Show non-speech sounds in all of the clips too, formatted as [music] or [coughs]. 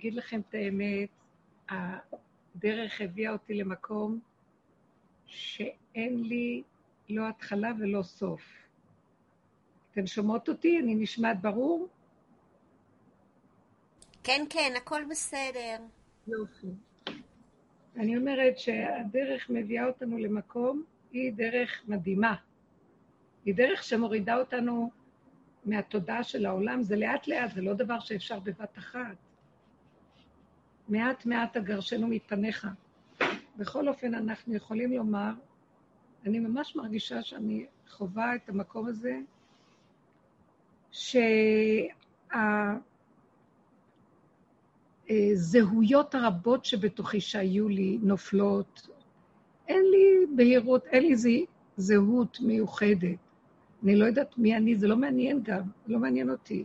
אגיד לכם את האמת, הדרך הביאה אותי למקום שאין לי לא התחלה ולא סוף. אתן שומעות אותי? אני נשמעת ברור? כן, כן, הכל בסדר. יופי. אני אומרת שהדרך מביאה אותנו למקום, היא דרך מדהימה. היא דרך שמורידה אותנו מהתודעה של העולם, זה לאט לאט, זה לא דבר שאפשר בבת אחת. מעט מעט אגרשנו מפניך. בכל אופן, אנחנו יכולים לומר, אני ממש מרגישה שאני חווה את המקום הזה, שהזהויות הרבות שבתוכי שהיו לי נופלות. אין לי בהירות, אין לי זהות מיוחדת. אני לא יודעת מי אני, זה לא מעניין גם, לא מעניין אותי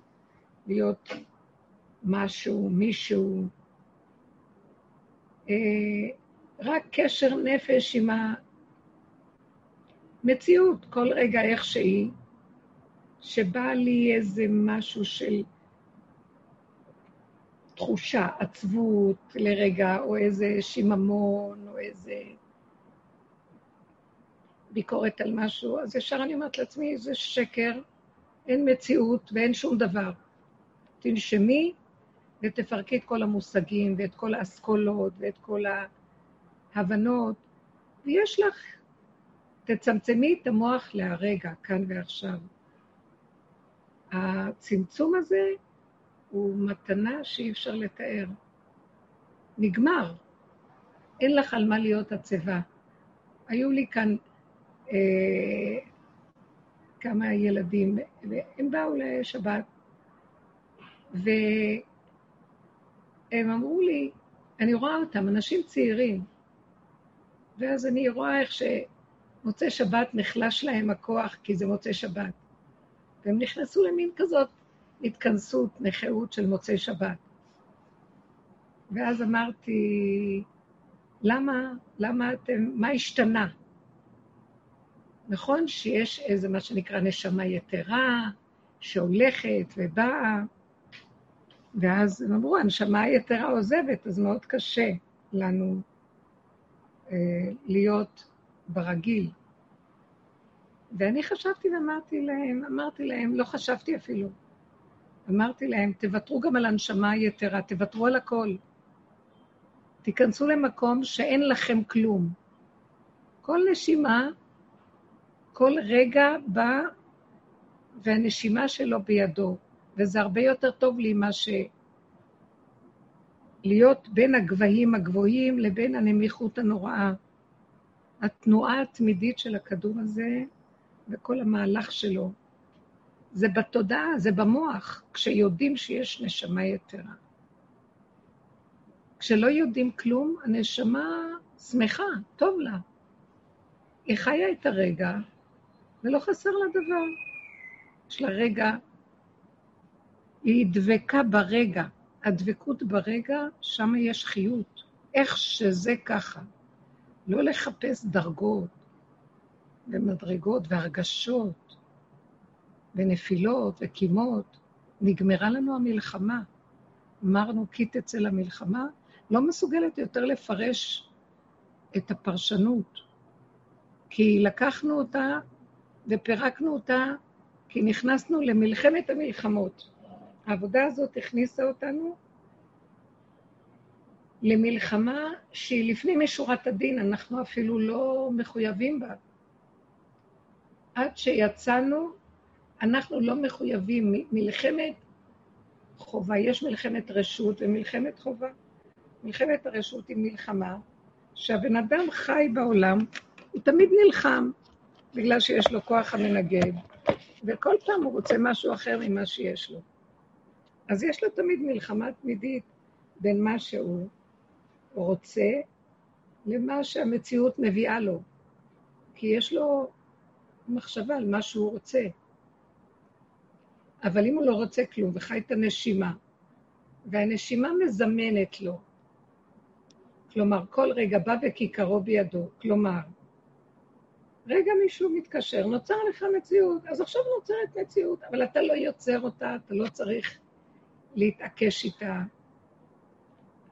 להיות משהו, מישהו. אה, רק קשר נפש עם המציאות, כל רגע איך שהיא, שבא לי איזה משהו של תחושה, עצבות לרגע, או איזה שיממון, או איזה ביקורת על משהו, אז ישר אני אומרת לעצמי, זה שקר, אין מציאות ואין שום דבר. תנשמי ותפרקי את כל המושגים ואת כל האסכולות ואת כל ההבנות, ויש לך, תצמצמי את המוח להרגע, כאן ועכשיו. הצמצום הזה הוא מתנה שאי אפשר לתאר. נגמר. אין לך על מה להיות עצבה. היו לי כאן אה, כמה ילדים, והם באו לשבת, והם אמרו לי, אני רואה אותם, אנשים צעירים, ואז אני רואה איך שמוצאי שבת נחלש להם הכוח, כי זה מוצאי שבת. והם נכנסו למין כזאת התכנסות, נכאות של מוצאי שבת. ואז אמרתי, למה, למה אתם, מה השתנה? נכון שיש איזה מה שנקרא נשמה יתרה, שהולכת ובאה, ואז הם אמרו, הנשמה היתרה עוזבת, אז מאוד קשה לנו אה, להיות ברגיל. ואני חשבתי ואמרתי להם, אמרתי להם, לא חשבתי אפילו, אמרתי להם, תוותרו גם על הנשמה היתרה, תוותרו על הכל. תיכנסו למקום שאין לכם כלום. כל נשימה כל רגע בא והנשימה שלו בידו, וזה הרבה יותר טוב לי מאשר להיות בין הגבהים הגבוהים לבין הנמיכות הנוראה. התנועה התמידית של הכדור הזה וכל המהלך שלו, זה בתודעה, זה במוח, כשיודעים שיש נשמה יתרה. כשלא יודעים כלום, הנשמה שמחה, טוב לה. היא חיה את הרגע, ולא חסר לה דבר. יש לה רגע, היא דבקה ברגע. הדבקות ברגע, שם יש חיות. איך שזה ככה. לא לחפש דרגות ומדרגות והרגשות ונפילות וקימות. נגמרה לנו המלחמה. אמרנו, כי תצא למלחמה, לא מסוגלת יותר לפרש את הפרשנות, כי לקחנו אותה ופירקנו אותה כי נכנסנו למלחמת המלחמות. העבודה הזאת הכניסה אותנו למלחמה שהיא לפנים משורת הדין, אנחנו אפילו לא מחויבים בה. עד שיצאנו, אנחנו לא מחויבים. מלחמת חובה, יש מלחמת רשות ומלחמת חובה. מלחמת הרשות היא מלחמה שהבן אדם חי בעולם, הוא תמיד נלחם, בגלל שיש לו כוח המנגד, וכל פעם הוא רוצה משהו אחר ממה שיש לו. אז יש לו תמיד מלחמה תמידית בין מה שהוא רוצה למה שהמציאות מביאה לו. כי יש לו מחשבה על מה שהוא רוצה. אבל אם הוא לא רוצה כלום וחי את הנשימה, והנשימה מזמנת לו, כלומר, כל רגע בא וכיכרו בידו, כלומר, רגע מישהו מתקשר, נוצר לך מציאות, אז עכשיו נוצרת מציאות, אבל אתה לא יוצר אותה, אתה לא צריך להתעקש איתה.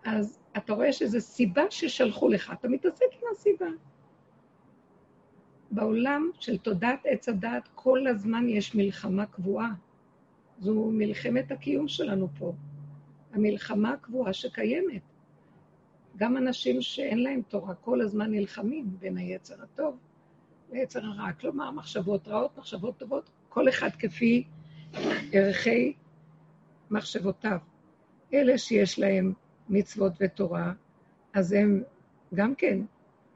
אז אתה רואה שזו סיבה ששלחו לך, אתה מתעסק עם הסיבה. בעולם של תודעת עץ הדעת כל הזמן יש מלחמה קבועה. זו מלחמת הקיום שלנו פה. המלחמה הקבועה שקיימת. גם אנשים שאין להם תורה כל הזמן נלחמים בין היצר הטוב ליצר הרע. כלומר, מחשבות רעות, מחשבות טובות, כל אחד כפי ערכי מחשבותיו. אלה שיש להם מצוות ותורה, אז הם גם כן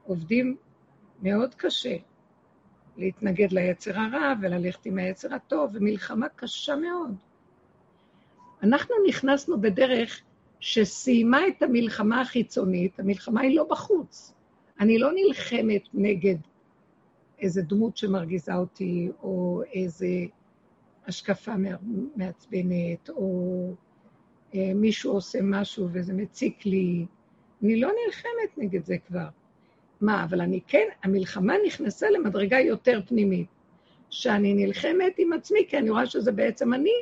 עובדים מאוד קשה להתנגד ליצר הרע וללכת עם היצר הטוב, ומלחמה קשה מאוד. אנחנו נכנסנו בדרך שסיימה את המלחמה החיצונית, המלחמה היא לא בחוץ. אני לא נלחמת נגד איזה דמות שמרגיזה אותי, או איזה השקפה מעצבנת, או אה, מישהו עושה משהו וזה מציק לי. אני לא נלחמת נגד זה כבר. מה, אבל אני כן, המלחמה נכנסה למדרגה יותר פנימית, שאני נלחמת עם עצמי, כי אני רואה שזה בעצם אני.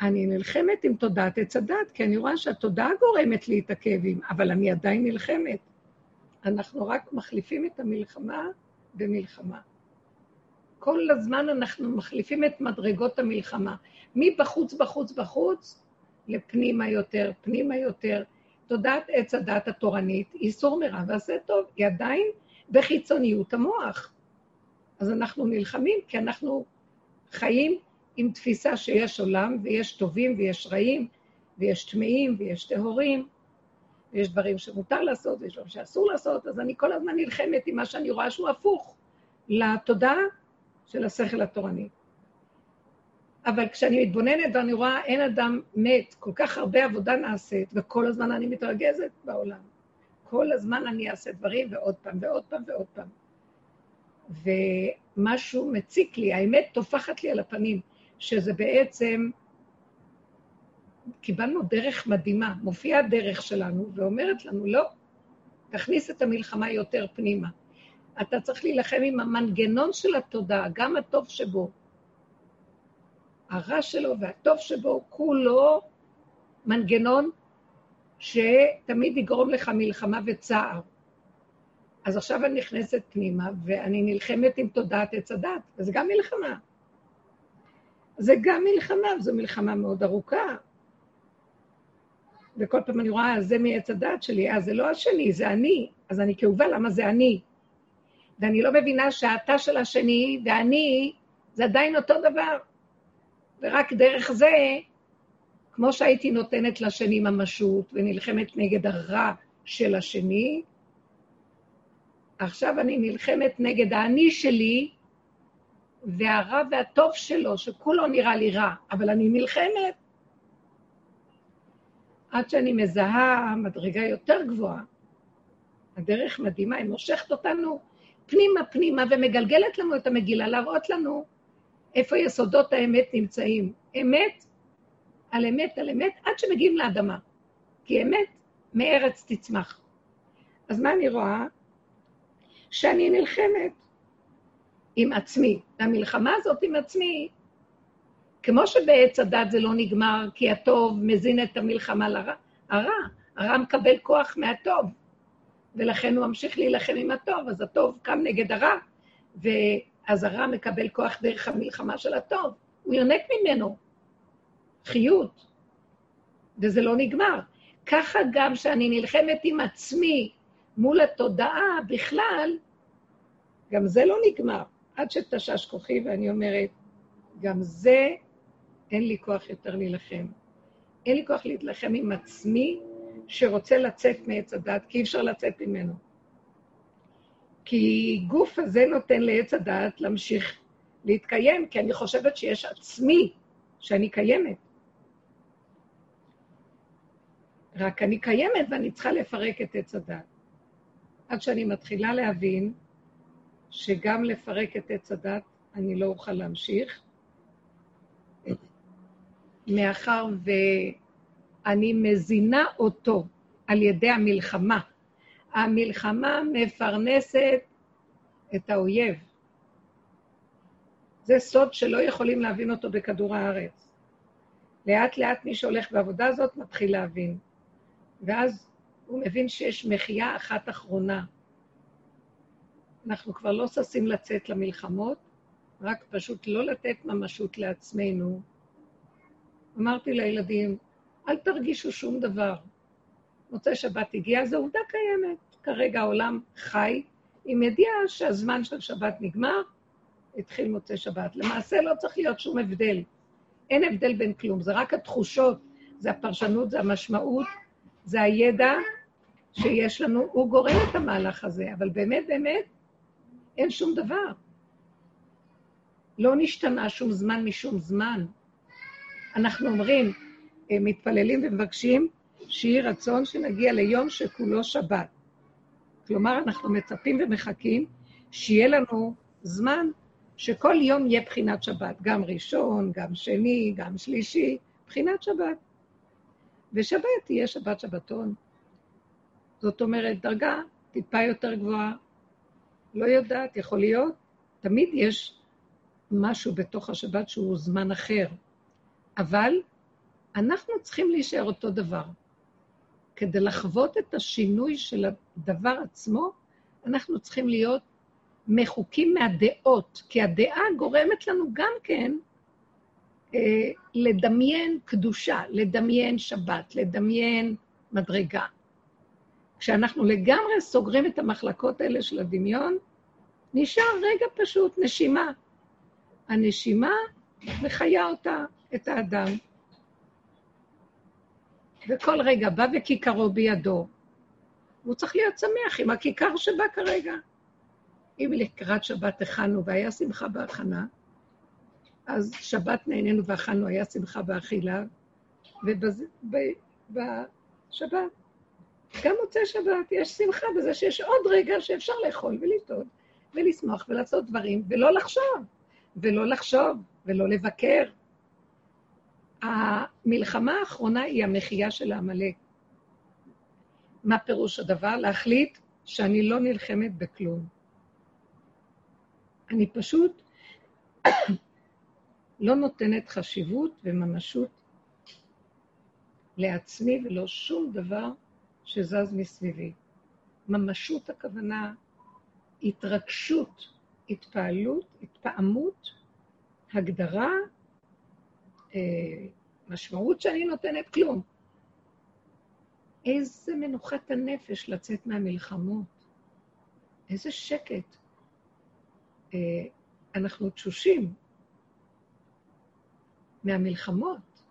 אני נלחמת עם תודעת עץ הדת, כי אני רואה שהתודעה גורמת לי את הכאבים, אבל אני עדיין נלחמת. אנחנו רק מחליפים את המלחמה במלחמה. כל הזמן אנחנו מחליפים את מדרגות המלחמה. מבחוץ, בחוץ, בחוץ, לפנימה יותר, פנימה יותר. תודעת עץ הדת התורנית, איסור מרע ועשה טוב, היא עדיין בחיצוניות המוח. אז אנחנו נלחמים כי אנחנו חיים עם תפיסה שיש עולם ויש טובים ויש רעים ויש טמאים ויש טהורים ויש דברים שמותר לעשות ויש דברים שאסור לעשות, אז אני כל הזמן נלחמת עם מה שאני רואה שהוא הפוך לתודעה של השכל התורני. אבל כשאני מתבוננת ואני רואה אין אדם מת, כל כך הרבה עבודה נעשית, וכל הזמן אני מתרגזת בעולם. כל הזמן אני אעשה דברים ועוד פעם ועוד פעם ועוד פעם. ומשהו מציק לי, האמת טופחת לי על הפנים, שזה בעצם, קיבלנו דרך מדהימה, מופיעה הדרך שלנו ואומרת לנו, לא, תכניס את המלחמה יותר פנימה. אתה צריך להילחם עם המנגנון של התודעה, גם הטוב שבו. הרע שלו והטוב שבו, כולו מנגנון שתמיד יגרום לך מלחמה וצער. אז עכשיו אני נכנסת פנימה, ואני נלחמת עם תודעת עץ הדת, וזה גם מלחמה. זה גם מלחמה, וזו מלחמה מאוד ארוכה. וכל פעם אני רואה, זה מעץ הדת שלי, אז זה לא השני, זה אני. אז אני כאובה, למה זה אני? ואני לא מבינה שהאתה של השני ואני, זה עדיין אותו דבר. ורק דרך זה, כמו שהייתי נותנת לשני ממשות ונלחמת נגד הרע של השני, עכשיו אני נלחמת נגד האני שלי והרע והטוב שלו, שכולו נראה לי רע, אבל אני נלחמת. עד שאני מזהה מדרגה יותר גבוהה. הדרך מדהימה, היא מושכת אותנו פנימה פנימה ומגלגלת לנו את המגילה, להראות לנו איפה יסודות האמת נמצאים. אמת על אמת על אמת, עד שמגיעים לאדמה. כי אמת מארץ תצמח. אז מה אני רואה? שאני נלחמת עם עצמי. והמלחמה הזאת עם עצמי, כמו שבעץ הדת זה לא נגמר, כי הטוב מזין את המלחמה לרע, הרע, הרע מקבל כוח מהטוב. ולכן הוא ממשיך להילחם עם הטוב, אז הטוב קם נגד הרע, ואז הרע מקבל כוח דרך המלחמה של הטוב, הוא יונק ממנו חיות, וזה לא נגמר. ככה גם שאני נלחמת עם עצמי מול התודעה בכלל, גם זה לא נגמר, עד שתשש כוחי ואני אומרת, גם זה, אין לי כוח יותר להילחם. אין לי כוח להילחם עם עצמי שרוצה לצאת מעץ הדת, כי אי אפשר לצאת ממנו. כי גוף הזה נותן לעץ הדת להמשיך להתקיים, כי אני חושבת שיש עצמי, שאני קיימת. רק אני קיימת ואני צריכה לפרק את עץ הדת. עד שאני מתחילה להבין שגם לפרק את עץ הדת אני לא אוכל להמשיך, מאחר ו... אני מזינה אותו על ידי המלחמה. המלחמה מפרנסת את האויב. זה סוד שלא יכולים להבין אותו בכדור הארץ. לאט לאט מי שהולך בעבודה הזאת מתחיל להבין. ואז הוא מבין שיש מחייה אחת אחרונה. אנחנו כבר לא ששים לצאת למלחמות, רק פשוט לא לתת ממשות לעצמנו. אמרתי לילדים, אל תרגישו שום דבר. מוצאי שבת הגיע, זו עובדה קיימת. כרגע העולם חי עם ידיעה שהזמן של שבת נגמר, התחיל מוצאי שבת. למעשה לא צריך להיות שום הבדל. אין הבדל בין כלום, זה רק התחושות, זה הפרשנות, זה המשמעות, זה הידע שיש לנו, הוא גורם את המהלך הזה, אבל באמת באמת אין שום דבר. לא נשתנה שום זמן משום זמן. אנחנו אומרים, מתפללים ומבקשים שיהי רצון שנגיע ליום שכולו שבת. כלומר, אנחנו מצפים ומחכים שיהיה לנו זמן שכל יום יהיה בחינת שבת, גם ראשון, גם שני, גם שלישי, בחינת שבת. ושבת תהיה שבת שבתון. זאת אומרת, דרגה טיפה יותר גבוהה. לא יודעת, יכול להיות, תמיד יש משהו בתוך השבת שהוא זמן אחר. אבל אנחנו צריכים להישאר אותו דבר. כדי לחוות את השינוי של הדבר עצמו, אנחנו צריכים להיות מחוקים מהדעות, כי הדעה גורמת לנו גם כן אה, לדמיין קדושה, לדמיין שבת, לדמיין מדרגה. כשאנחנו לגמרי סוגרים את המחלקות האלה של הדמיון, נשאר רגע פשוט, נשימה. הנשימה מחיה אותה, את האדם. וכל רגע בא וכיכרו בידו. הוא צריך להיות שמח עם הכיכר שבא כרגע. אם לקראת שבת הכנו והיה שמחה בהכנה, אז שבת נהנינו ואכלנו, היה שמחה באכילה, ובשבת, גם מוצאי שבת, יש שמחה בזה שיש עוד רגע שאפשר לאכול ולטעוד ולשמוח ולעשות דברים, ולא לחשוב, ולא לחשוב, ולא לבקר. המלחמה האחרונה היא המחייה של העמלק. מה פירוש הדבר? להחליט שאני לא נלחמת בכלום. אני פשוט [coughs] לא נותנת חשיבות וממשות לעצמי ולא שום דבר שזז מסביבי. ממשות הכוונה התרגשות, התפעלות, התפעמות, הגדרה, משמעות שאני נותנת כלום. איזה מנוחת הנפש לצאת מהמלחמות. איזה שקט. אה, אנחנו תשושים מהמלחמות.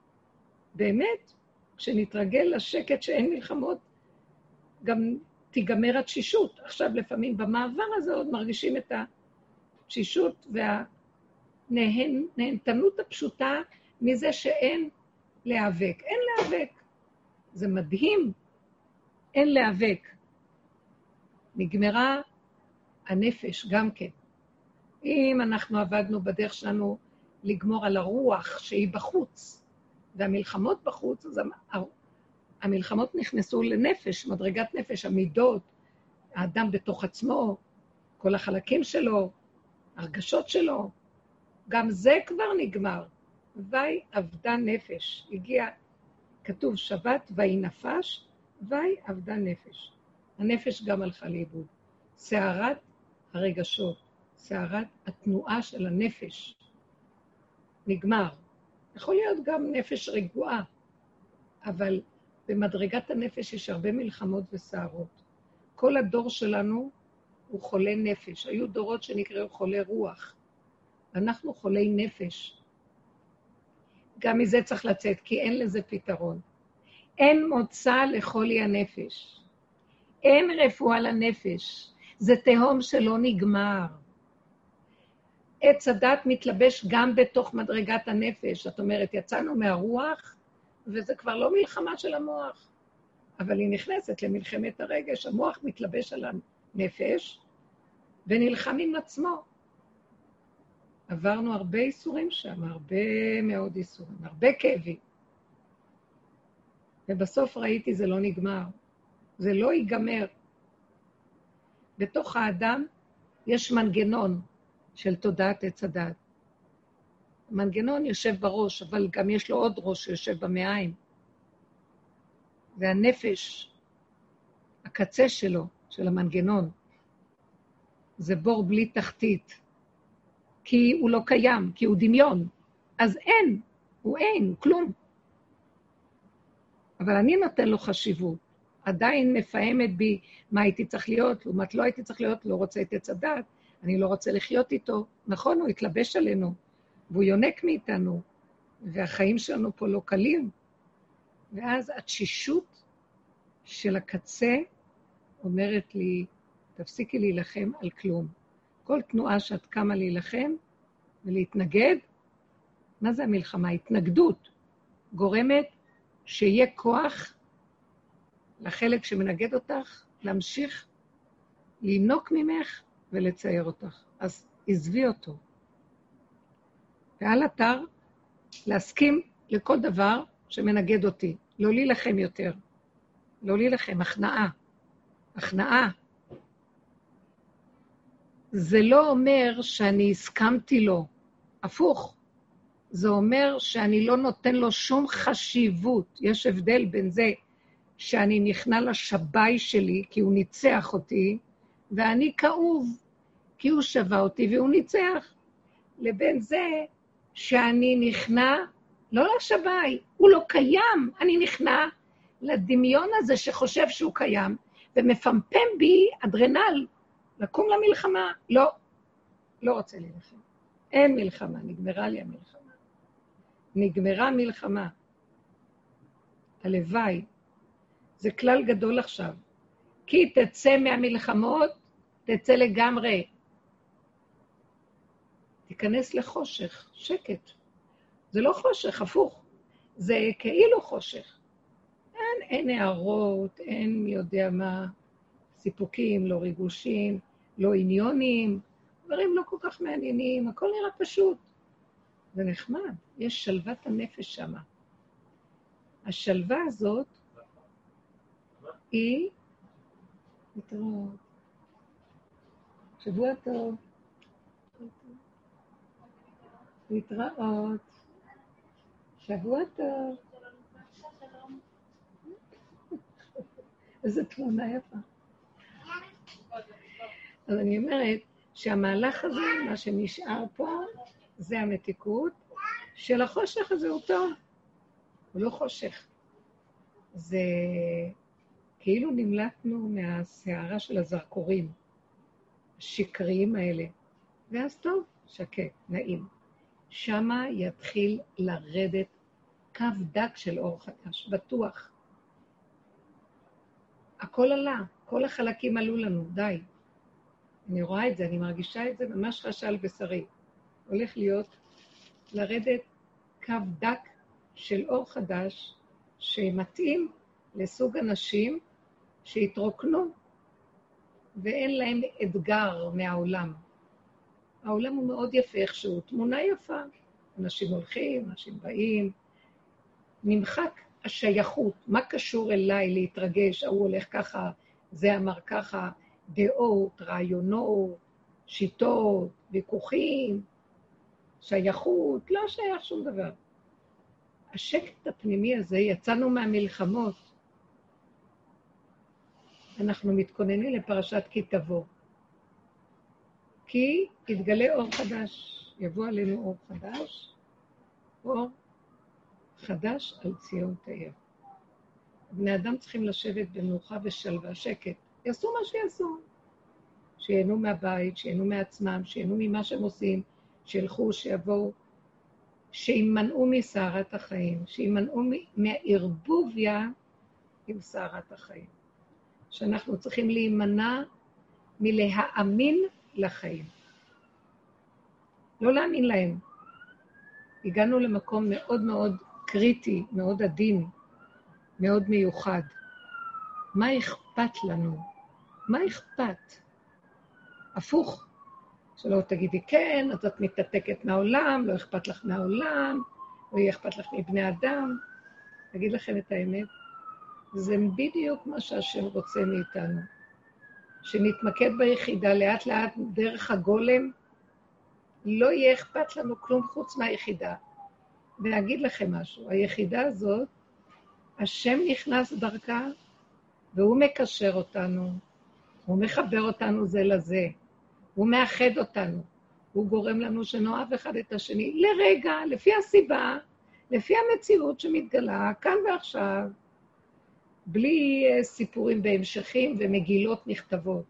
באמת, כשנתרגל לשקט שאין מלחמות, גם תיגמר התשישות. עכשיו, לפעמים במעבר הזה עוד מרגישים את התשישות והנהנתנות הפשוטה מזה שאין להיאבק. אין להיאבק. זה מדהים, אין להיאבק. נגמרה הנפש גם כן. אם אנחנו עבדנו בדרך שלנו לגמור על הרוח שהיא בחוץ, והמלחמות בחוץ, אז המלחמות נכנסו לנפש, מדרגת נפש, המידות, האדם בתוך עצמו, כל החלקים שלו, הרגשות שלו, גם זה כבר נגמר. ויהי אבדה נפש. הגיע, כתוב שבת, ויהי נפש, ויהי אבדה נפש. הנפש גם הלכה לאיבוד. סערת הרגשות, סערת התנועה של הנפש. נגמר. יכול להיות גם נפש רגועה, אבל במדרגת הנפש יש הרבה מלחמות וסערות. כל הדור שלנו הוא חולה נפש. היו דורות שנקראו חולי רוח. אנחנו חולי נפש. גם מזה צריך לצאת, כי אין לזה פתרון. אין מוצא לחולי הנפש. אין רפואה לנפש. זה תהום שלא נגמר. עץ הדת מתלבש גם בתוך מדרגת הנפש. זאת אומרת, יצאנו מהרוח, וזה כבר לא מלחמה של המוח, אבל היא נכנסת למלחמת הרגש. המוח מתלבש על הנפש ונלחם עם עצמו. עברנו הרבה איסורים שם, הרבה מאוד איסורים, הרבה כאבים. ובסוף ראיתי, זה לא נגמר. זה לא ייגמר. בתוך האדם יש מנגנון של תודעת עץ הדת. המנגנון יושב בראש, אבל גם יש לו עוד ראש שיושב במעיים. והנפש, הקצה שלו, של המנגנון, זה בור בלי תחתית, כי הוא לא קיים, כי הוא דמיון. אז אין, הוא אין, כלום. אבל אני נותן לו חשיבות. עדיין מפעמת בי מה הייתי צריך להיות, לעומת לא הייתי צריך להיות, לא רוצה את עץ הדת, אני לא רוצה לחיות איתו. נכון, הוא התלבש עלינו, והוא יונק מאיתנו, והחיים שלנו פה לא קלים. ואז התשישות של הקצה אומרת לי, תפסיקי להילחם על כלום. כל תנועה שאת קמה להילחם ולהתנגד, מה זה המלחמה? התנגדות גורמת שיהיה כוח לחלק שמנגד אותך להמשיך לינוק ממך ולצייר אותך. אז עזבי אותו. ועל אתר להסכים לכל דבר שמנגד אותי. לא להילחם יותר. לא להילחם, הכנעה. הכנעה. זה לא אומר שאני הסכמתי לו, הפוך. זה אומר שאני לא נותן לו שום חשיבות. יש הבדל בין זה שאני נכנע לשבי שלי, כי הוא ניצח אותי, ואני כאוב, כי הוא שבה אותי והוא ניצח, לבין זה שאני נכנע לא לשבי, הוא לא קיים, אני נכנע לדמיון הזה שחושב שהוא קיים, ומפמפם בי אדרנל, לקום למלחמה. לא, לא רוצה להילחם. אין מלחמה, נגמרה לי המלחמה. נגמרה מלחמה. הלוואי. זה כלל גדול עכשיו. כי תצא מהמלחמות, תצא לגמרי. תיכנס לחושך, שקט. זה לא חושך, הפוך. זה כאילו חושך. אין, אין הערות, אין מי יודע מה, סיפוקים, לא ריגושים, לא עניונים, דברים לא כל כך מעניינים, הכל נראה פשוט. זה נחמד, יש שלוות הנפש שמה. השלווה הזאת היא... להתראות. שבוע טוב. להתראות. שבוע טוב. איזה תמונה יפה. אז אני אומרת שהמהלך הזה, מה שנשאר פה, זה המתיקות, של החושך הזה הוא טוב. הוא לא חושך. זה כאילו נמלטנו מהסערה של הזרקורים, השקריים האלה. ואז טוב, שקט, נעים. שמה יתחיל לרדת קו דק של אור חדש, בטוח. הכל עלה, כל החלקים עלו לנו, די. אני רואה את זה, אני מרגישה את זה ממש חשה על בשרי. הולך להיות לרדת קו דק של אור חדש שמתאים לסוג אנשים שהתרוקנו ואין להם אתגר מהעולם. העולם הוא מאוד יפה איכשהו, תמונה יפה. אנשים הולכים, אנשים באים, נמחק השייכות, מה קשור אליי להתרגש, ההוא הולך ככה, זה אמר ככה, דעות, רעיונות, שיטות, ויכוחים, שייכות, לא שייך שום דבר. השקט הפנימי הזה, יצאנו מהמלחמות. אנחנו מתכוננים לפרשת כי תבוא. כי יתגלה אור חדש, יבוא עלינו אור חדש, אור חדש על ציון תאר. בני אדם צריכים לשבת במנוחה ושלווה, שקט. יעשו מה שיעשו. שיהנו מהבית, שיהנו מעצמם, שיהנו ממה שהם עושים, שילכו, שיבואו, שימנעו מסערת החיים, שימנעו מהערבוביה עם סערת החיים. שאנחנו צריכים להימנע מלהאמין לחיים. לא להאמין להם. הגענו למקום מאוד מאוד קריטי, מאוד עדין, מאוד מיוחד. מה אכפת לנו? מה אכפת? הפוך, שלא תגידי כן, אז את מתנתקת מהעולם, לא אכפת לך מהעולם, לא יהיה אכפת לך מבני אדם. אגיד לכם את האמת, זה בדיוק מה שהשם רוצה מאיתנו. שנתמקד ביחידה לאט לאט דרך הגולם, לא יהיה אכפת לנו כלום חוץ מהיחידה. ואגיד לכם משהו, היחידה הזאת השם נכנס דרכה, והוא מקשר אותנו, הוא מחבר אותנו זה לזה, הוא מאחד אותנו, הוא גורם לנו שנאהב אחד את השני לרגע, לפי הסיבה, לפי המציאות שמתגלה כאן ועכשיו, בלי אה, סיפורים בהמשכים ומגילות נכתבות.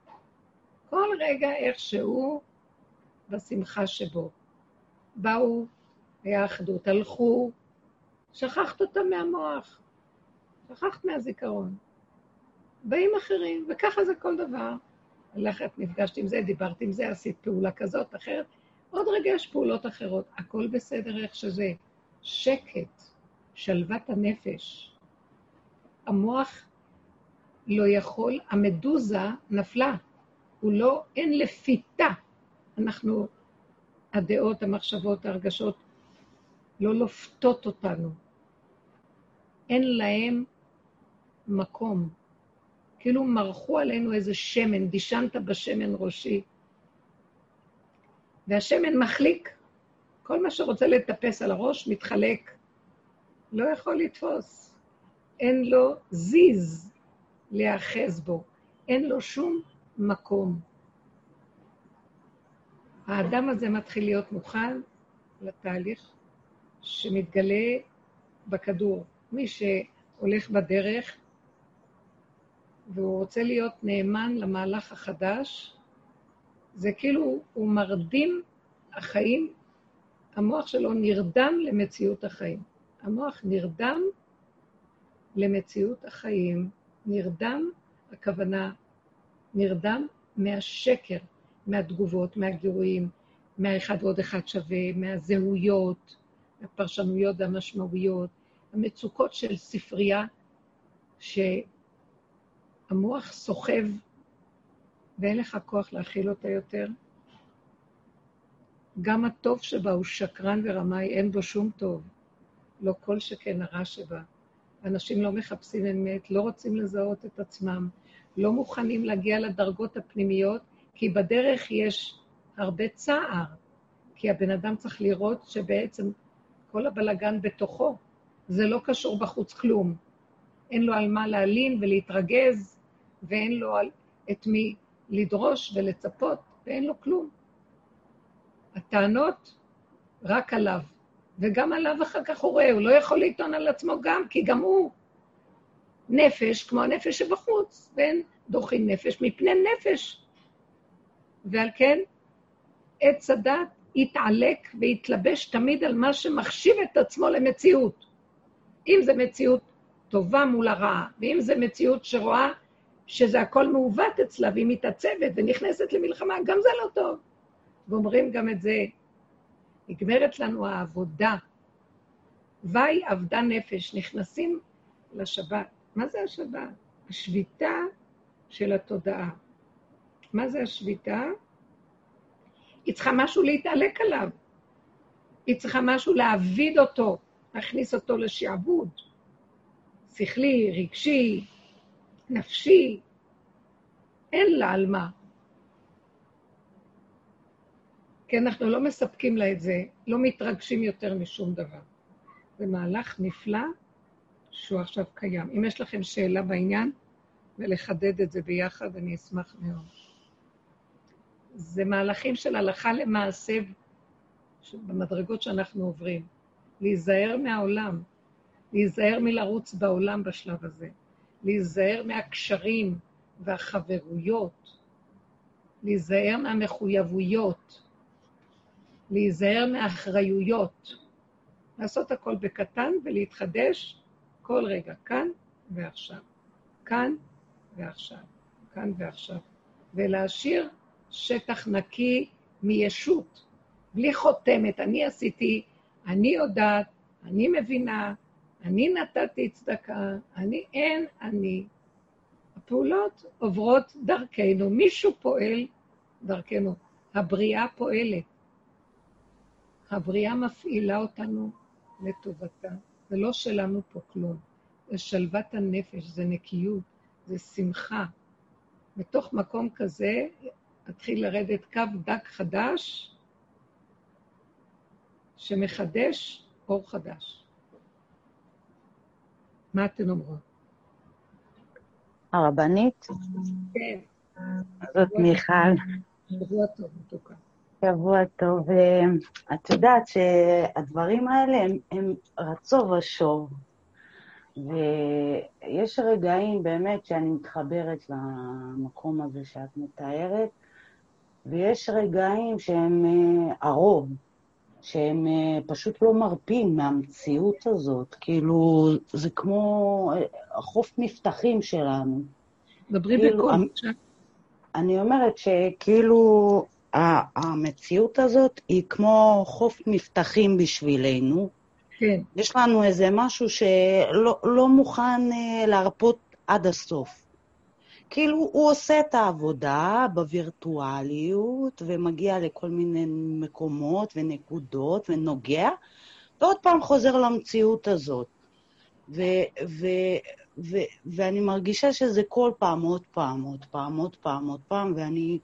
כל רגע איכשהו בשמחה שבו. באו, היה אחדות, הלכו, שכחת אותם מהמוח, שכחת מהזיכרון. באים אחרים, וככה זה כל דבר. הלכת, נפגשת עם זה, דיברת עם זה, עשית פעולה כזאת, אחרת. עוד רגע יש פעולות אחרות. הכל בסדר איך שזה. שקט, שלוות הנפש. המוח לא יכול, המדוזה נפלה. הוא לא, אין לפיתה. אנחנו, הדעות, המחשבות, ההרגשות, לא לופתות אותנו. אין להם מקום. כאילו מרחו עלינו איזה שמן, דישנת בשמן ראשי. והשמן מחליק. כל מה שרוצה לטפס על הראש מתחלק. לא יכול לתפוס. אין לו זיז להיאחז בו. אין לו שום מקום. האדם הזה מתחיל להיות מוכן לתהליך שמתגלה בכדור. מי שהולך בדרך והוא רוצה להיות נאמן למהלך החדש, זה כאילו הוא מרדים החיים, המוח שלו נרדם למציאות החיים. המוח נרדם למציאות החיים. נרדם, הכוונה, נרדם מהשקר, מהתגובות, מהגירויים, מהאחד ועוד אחד שווה, מהזהויות, הפרשנויות והמשמעויות, המצוקות של ספרייה, שהמוח סוחב ואין לך כוח להכיל אותה יותר. גם הטוב שבה הוא שקרן ורמאי, אין בו שום טוב. לא כל שכן הרע שבה. אנשים לא מחפשים אמת, לא רוצים לזהות את עצמם, לא מוכנים להגיע לדרגות הפנימיות, כי בדרך יש הרבה צער, כי הבן אדם צריך לראות שבעצם כל הבלגן בתוכו, זה לא קשור בחוץ כלום. אין לו על מה להלין ולהתרגז, ואין לו את מי לדרוש ולצפות, ואין לו כלום. הטענות רק עליו, וגם עליו אחר כך הוא רואה, הוא לא יכול לטעון על עצמו גם, כי גם הוא נפש כמו הנפש שבחוץ, ואין דוחים נפש מפני נפש. ועל כן, עץ הדת יתעלק ויתלבש תמיד על מה שמחשיב את עצמו למציאות. אם זו מציאות טובה מול הרעה, ואם זו מציאות שרואה שזה הכל מעוות אצלה, והיא מתעצבת ונכנסת למלחמה, גם זה לא טוב. ואומרים גם את זה, נגמרת לנו העבודה. וי אבדה נפש, נכנסים לשבת. מה זה השבת? השביתה של התודעה. מה זה השביתה? היא צריכה משהו להתעלק עליו. היא צריכה משהו להעביד אותו, להכניס אותו לשעבוד. שכלי, רגשי, נפשי. אין לה על מה. כי אנחנו לא מספקים לה את זה, לא מתרגשים יותר משום דבר. זה מהלך נפלא שהוא עכשיו קיים. אם יש לכם שאלה בעניין, ולחדד את זה ביחד, אני אשמח מאוד. זה מהלכים של הלכה למעשה במדרגות שאנחנו עוברים. להיזהר מהעולם, להיזהר מלרוץ בעולם בשלב הזה, להיזהר מהקשרים והחברויות, להיזהר מהמחויבויות, להיזהר מאחריויות, לעשות הכל בקטן ולהתחדש כל רגע, כאן ועכשיו. כאן ועכשיו. כאן ועכשיו. ולהשאיר שטח נקי מישות, בלי חותמת. אני עשיתי, אני יודעת, אני מבינה, אני נתתי צדקה, אני, אין אני. הפעולות עוברות דרכנו, מישהו פועל דרכנו. הבריאה פועלת. הבריאה מפעילה אותנו לטובתה. זה לא שלנו פה כלום. זה שלוות הנפש, זה נקיות, זה שמחה. בתוך מקום כזה מתחיל לרדת קו דק חדש, שמחדש אור חדש. מה אתן אומרות? הרבנית? כן. זאת מיכל. שבוע טוב, מתוקה. שבוע טוב. את יודעת שהדברים האלה הם, הם רצו ושוב. ויש רגעים באמת שאני מתחברת למקום הזה שאת מתארת, ויש רגעים שהם אה, הרוב, שהם אה, פשוט לא מרפים מהמציאות הזאת. כאילו, זה כמו אה, החוף מבטחים שלנו. דברי כאילו, בקול. אני אומרת שכאילו המציאות הזאת היא כמו חוף מבטחים בשבילנו. כן, יש לנו איזה משהו שלא לא מוכן אה, להרפות עד הסוף. כאילו, הוא עושה את העבודה בווירטואליות, ומגיע לכל מיני מקומות ונקודות, ונוגע, ועוד פעם חוזר למציאות הזאת. ו, ו, ו, ואני מרגישה שזה כל פעם, עוד פעם, עוד פעם, עוד פעם, עוד פעם, ואני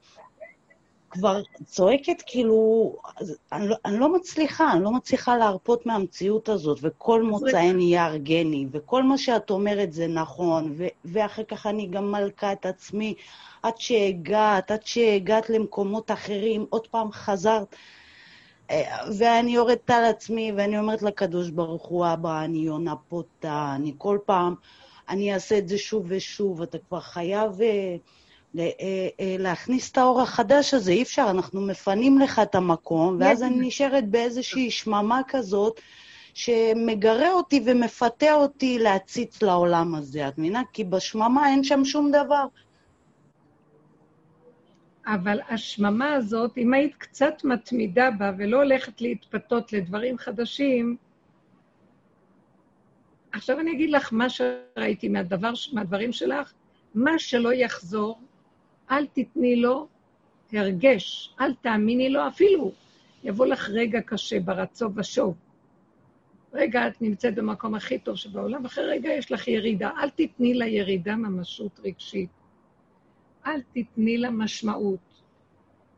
כבר צועקת, כאילו, אני לא, אני לא מצליחה, אני לא מצליחה להרפות מהמציאות הזאת, וכל מוצאי נהיה ארגני, וכל מה שאת אומרת זה נכון, ו, ואחר כך אני גם מלכה את עצמי, עד שהגעת, עד שהגעת למקומות אחרים, עוד פעם חזרת. אה, ואני יורדת על עצמי, ואני אומרת לקדוש ברוך הוא, אבא, אני יונה פוטה, אני כל פעם, אני אעשה את זה שוב ושוב, אתה כבר חייב אה, להכניס את האור החדש הזה, אי אפשר, אנחנו מפנים לך את המקום, ואז אני נשארת באיזושהי שממה כזאת, שמגרה אותי ומפתה אותי להציץ לעולם הזה, את מבינה? כי בשממה אין שם שום דבר. אבל השממה הזאת, אם היית קצת מתמידה בה ולא הולכת להתפתות לדברים חדשים, עכשיו אני אגיד לך מה שראיתי מהדבר, מהדברים שלך, מה שלא יחזור, אל תתני לו הרגש, אל תאמיני לו אפילו. יבוא לך רגע קשה ברצו ושוב. רגע את נמצאת במקום הכי טוב שבעולם, אחרי רגע יש לך ירידה. אל תתני לירידה ממשות רגשית. אל תתני לה משמעות.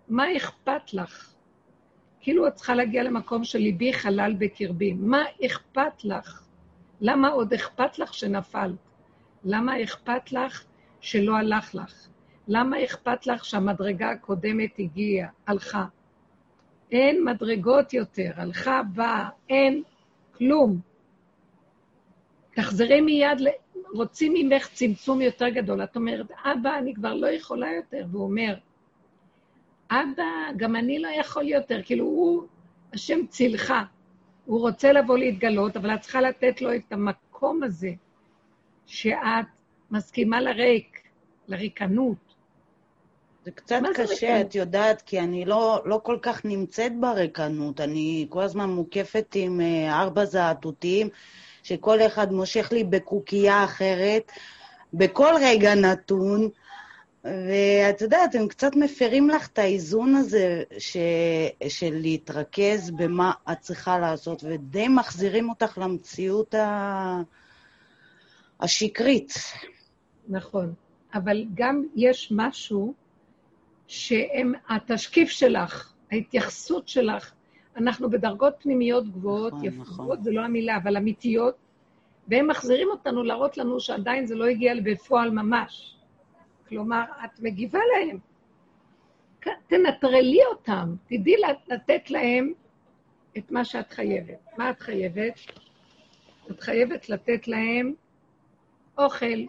מה אכפת לך? כאילו את צריכה להגיע למקום של ליבי חלל בקרבי. מה אכפת לך? למה עוד אכפת לך שנפלת? למה אכפת לך שלא הלך לך? למה אכפת לך שהמדרגה הקודמת הגיעה, הלכה? אין מדרגות יותר, הלכה, באה, אין כלום. תחזרי מיד, ל... רוצים ממך צמצום יותר גדול. את אומרת, אבא, אני כבר לא יכולה יותר. והוא אומר, אבא, גם אני לא יכול יותר. כאילו, הוא, השם צילך. הוא רוצה לבוא להתגלות, אבל את צריכה לתת לו את המקום הזה, שאת מסכימה לריק, לריקנות. זה קצת זה קשה, ריקנות? את יודעת, כי אני לא, לא כל כך נמצאת בריקנות. אני כל הזמן מוקפת עם אה, ארבע זעתותים, שכל אחד מושך לי בקוקייה אחרת, בכל רגע נתון. ואת יודעת, הם קצת מפרים לך את האיזון הזה ש... של להתרכז במה את צריכה לעשות, ודי מחזירים אותך למציאות ה... השקרית. נכון. אבל גם יש משהו שהם, התשקיף שלך, ההתייחסות שלך, אנחנו בדרגות פנימיות גבוהות, נכון, יפות, נכון. זה לא המילה, אבל אמיתיות, והם מחזירים אותנו להראות לנו שעדיין זה לא הגיע בפועל ממש. כלומר, את מגיבה להם. תנטרלי אותם, תדעי לתת להם את מה שאת חייבת. מה את חייבת? את חייבת לתת להם אוכל,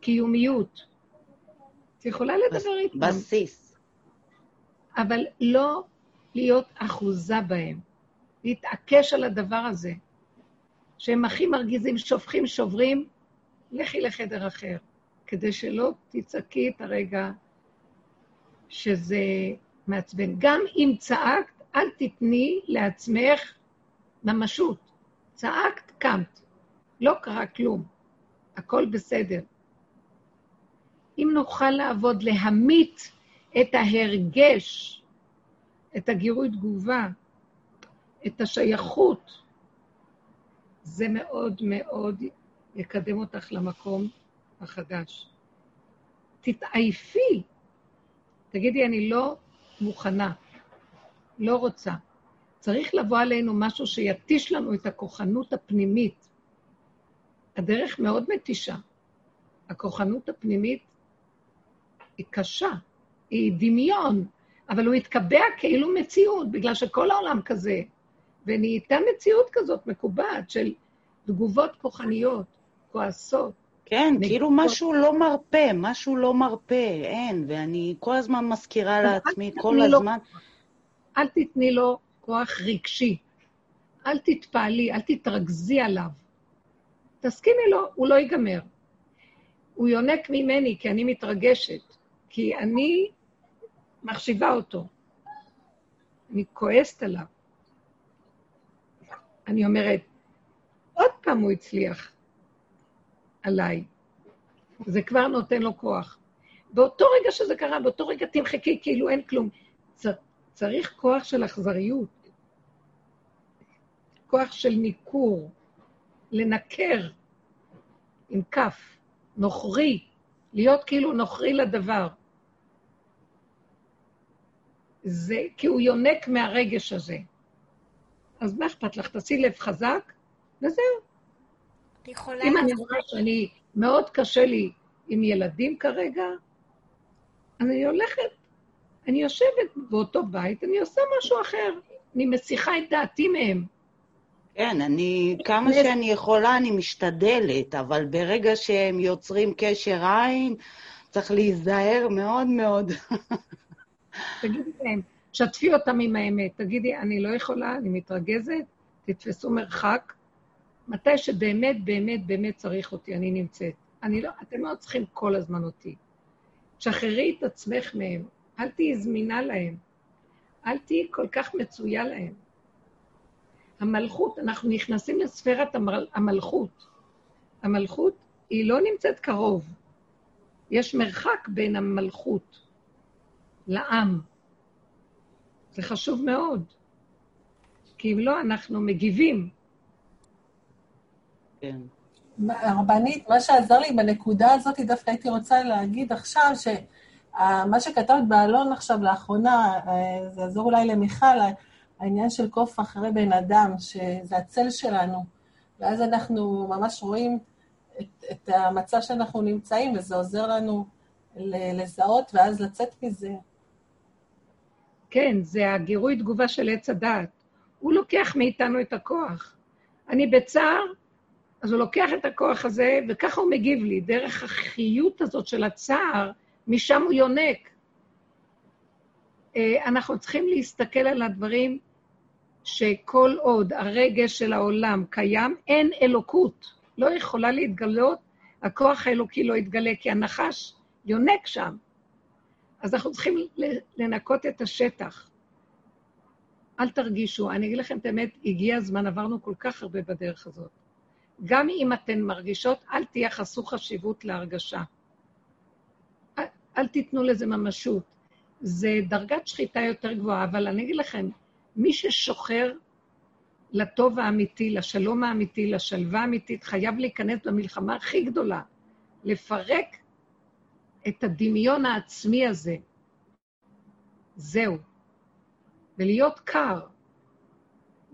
קיומיות. את יכולה לדבר איתם, בסיס. אבל לא להיות אחוזה בהם. להתעקש על הדבר הזה. שהם הכי מרגיזים, שופכים, שוברים, לכי לחדר אחר, כדי שלא תצעקי את הרגע שזה מעצבן. גם אם צעקת, אל תתני לעצמך ממשות. צעקת, קמת. לא קרה כלום. הכל בסדר. אם נוכל לעבוד, להמית את ההרגש, את הגירוי תגובה, את השייכות, זה מאוד מאוד יקדם אותך למקום החדש. תתעייפי. תגידי, אני לא מוכנה, לא רוצה. צריך לבוא עלינו משהו שיתיש לנו את הכוחנות הפנימית. הדרך מאוד מתישה. הכוחנות הפנימית היא קשה, היא דמיון, אבל הוא התקבע כאילו מציאות, בגלל שכל העולם כזה. ונהייתה מציאות כזאת מקובעת של תגובות כוחניות, כועסות. כן, נגבות. כאילו משהו לא מרפה, משהו לא מרפה, אין, ואני כל הזמן מזכירה לעצמי, כל הזמן... לו, אל תתני לו כוח רגשי. אל תתפעלי, אל תתרכזי עליו. תסכימי לו, הוא לא ייגמר. הוא יונק ממני כי אני מתרגשת, כי אני מחשיבה אותו. אני כועסת עליו. אני אומרת, עוד פעם הוא הצליח עליי. זה כבר נותן לו כוח. באותו רגע שזה קרה, באותו רגע תמחקי כאילו אין כלום. צריך כוח של אכזריות, כוח של ניכור, לנקר עם כף, נוכרי, להיות כאילו נוכרי לדבר. זה כי הוא יונק מהרגש הזה. אז מה אכפת לך? תעשי לב חזק, וזהו. יכולה... אם אני רואה שאני, מאוד קשה לי עם ילדים כרגע, אני הולכת, אני יושבת באותו בית, אני עושה משהו אחר. אני מסיחה את דעתי מהם. כן, אני, כמה שאני יכולה, אני משתדלת, אבל ברגע שהם יוצרים קשר עין, צריך להיזהר מאוד מאוד. [laughs] תגידי להם, שתפי אותם עם האמת. תגידי, אני לא יכולה, אני מתרגזת, תתפסו מרחק. מתי שבאמת, באמת, באמת צריך אותי, אני נמצאת. אני לא, אתם לא צריכים כל הזמן אותי. תשחררי את עצמך מהם, אל תהיי זמינה להם, אל תהיי כל כך מצויה להם. המלכות, אנחנו נכנסים לספירת המל, המלכות. המלכות היא לא נמצאת קרוב. יש מרחק בין המלכות לעם. זה חשוב מאוד, כי אם לא, אנחנו מגיבים. כן. הרבנית, מה שעזר לי בנקודה הזאת, דווקא הייתי רוצה להגיד עכשיו, שמה שכתבת באלון עכשיו לאחרונה, אה, זה יעזור אולי למיכל, העניין של קוף אחרי בן אדם, שזה הצל שלנו, ואז אנחנו ממש רואים את, את המצב שאנחנו נמצאים, וזה עוזר לנו לזהות ואז לצאת מזה. כן, זה הגירוי תגובה של עץ הדעת. הוא לוקח מאיתנו את הכוח. אני בצער, אז הוא לוקח את הכוח הזה, וככה הוא מגיב לי, דרך החיות הזאת של הצער, משם הוא יונק. אה, אנחנו צריכים להסתכל על הדברים שכל עוד הרגש של העולם קיים, אין אלוקות. לא יכולה להתגלות, הכוח האלוקי לא יתגלה, כי הנחש יונק שם. אז אנחנו צריכים לנקות את השטח. אל תרגישו, אני אגיד לכם את האמת, הגיע הזמן, עברנו כל כך הרבה בדרך הזאת. גם אם אתן מרגישות, אל תייחסו חשיבות להרגשה. אל, אל תיתנו לזה ממשות. זה דרגת שחיטה יותר גבוהה, אבל אני אגיד לכם, מי ששוחר לטוב האמיתי, לשלום האמיתי, לשלווה האמיתית, חייב להיכנס למלחמה הכי גדולה, לפרק את הדמיון העצמי הזה. זהו. ולהיות קר.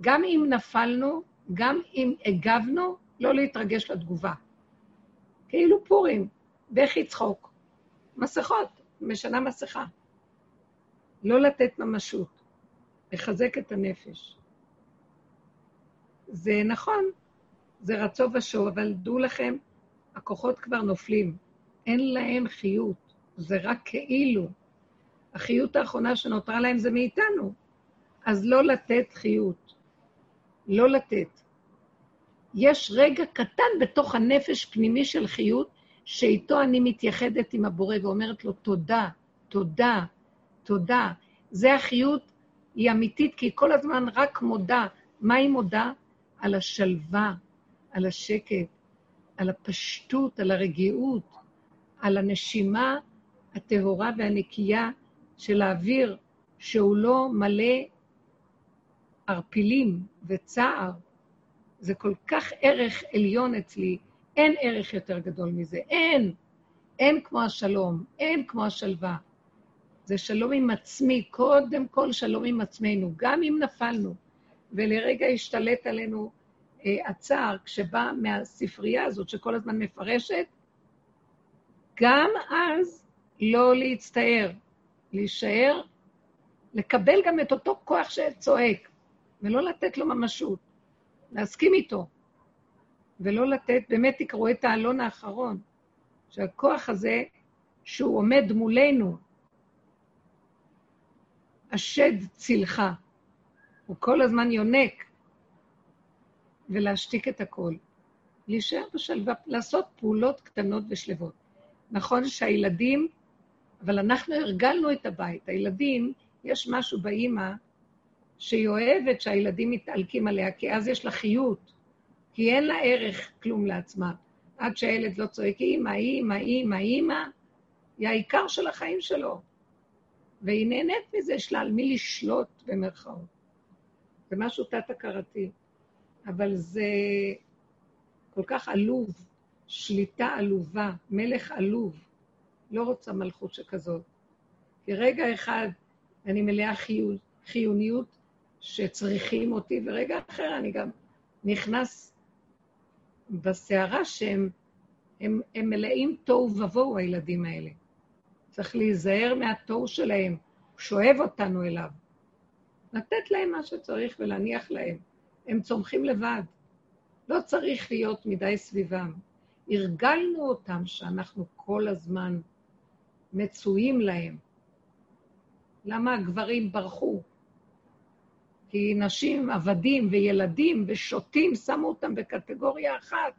גם אם נפלנו, גם אם הגבנו, לא להתרגש לתגובה. כאילו פורים, בכי צחוק. מסכות, משנה מסכה. לא לתת ממשות. לחזק את הנפש. זה נכון, זה רצו ושוב, אבל דעו לכם, הכוחות כבר נופלים. אין להם חיות, זה רק כאילו. החיות האחרונה שנותרה להם זה מאיתנו. אז לא לתת חיות. לא לתת. יש רגע קטן בתוך הנפש פנימי של חיות, שאיתו אני מתייחדת עם הבורא ואומרת לו, תודה, תודה, תודה. זה החיות היא אמיתית, כי היא כל הזמן רק מודה. מה היא מודה? על השלווה, על השקט, על הפשטות, על הרגיעות, על הנשימה הטהורה והנקייה של האוויר, שהוא לא מלא ערפילים וצער. זה כל כך ערך עליון אצלי, אין ערך יותר גדול מזה, אין. אין כמו השלום, אין כמו השלווה. זה שלום עם עצמי, קודם כל שלום עם עצמנו, גם אם נפלנו, ולרגע השתלט עלינו אה, הצער, כשבא מהספרייה הזאת שכל הזמן מפרשת, גם אז לא להצטער, להישאר, לקבל גם את אותו כוח שצועק, ולא לתת לו ממשות, להסכים איתו, ולא לתת, באמת תקראו את העלון האחרון, שהכוח הזה, שהוא עומד מולנו, השד צילך, הוא כל הזמן יונק, ולהשתיק את הכל. להישאר בשלווה, לעשות פעולות קטנות ושלוות. נכון שהילדים, אבל אנחנו הרגלנו את הבית. הילדים, יש משהו באימא שהיא אוהבת שהילדים מתעלקים עליה, כי אז יש לה חיות, כי אין לה ערך כלום לעצמה. עד שהילד לא צועק, אימא, אימא, אימא, אימא, היא העיקר של החיים שלו. והיא נהנית מזה, יש לה על מי לשלוט במרכאות. זה משהו תת-הכרתי. אבל זה כל כך עלוב, שליטה עלובה, מלך עלוב. לא רוצה מלכות שכזאת. כי רגע אחד אני מלאה חיון, חיוניות שצריכים אותי, ורגע אחר אני גם נכנס בסערה שהם הם, הם מלאים תוהו ובוהו, הילדים האלה. צריך להיזהר מהתוהו שלהם, הוא שואב אותנו אליו. לתת להם מה שצריך ולהניח להם. הם צומחים לבד. לא צריך להיות מדי סביבם. הרגלנו אותם שאנחנו כל הזמן מצויים להם. למה הגברים ברחו? כי נשים, עבדים וילדים ושוטים שמו אותם בקטגוריה אחת.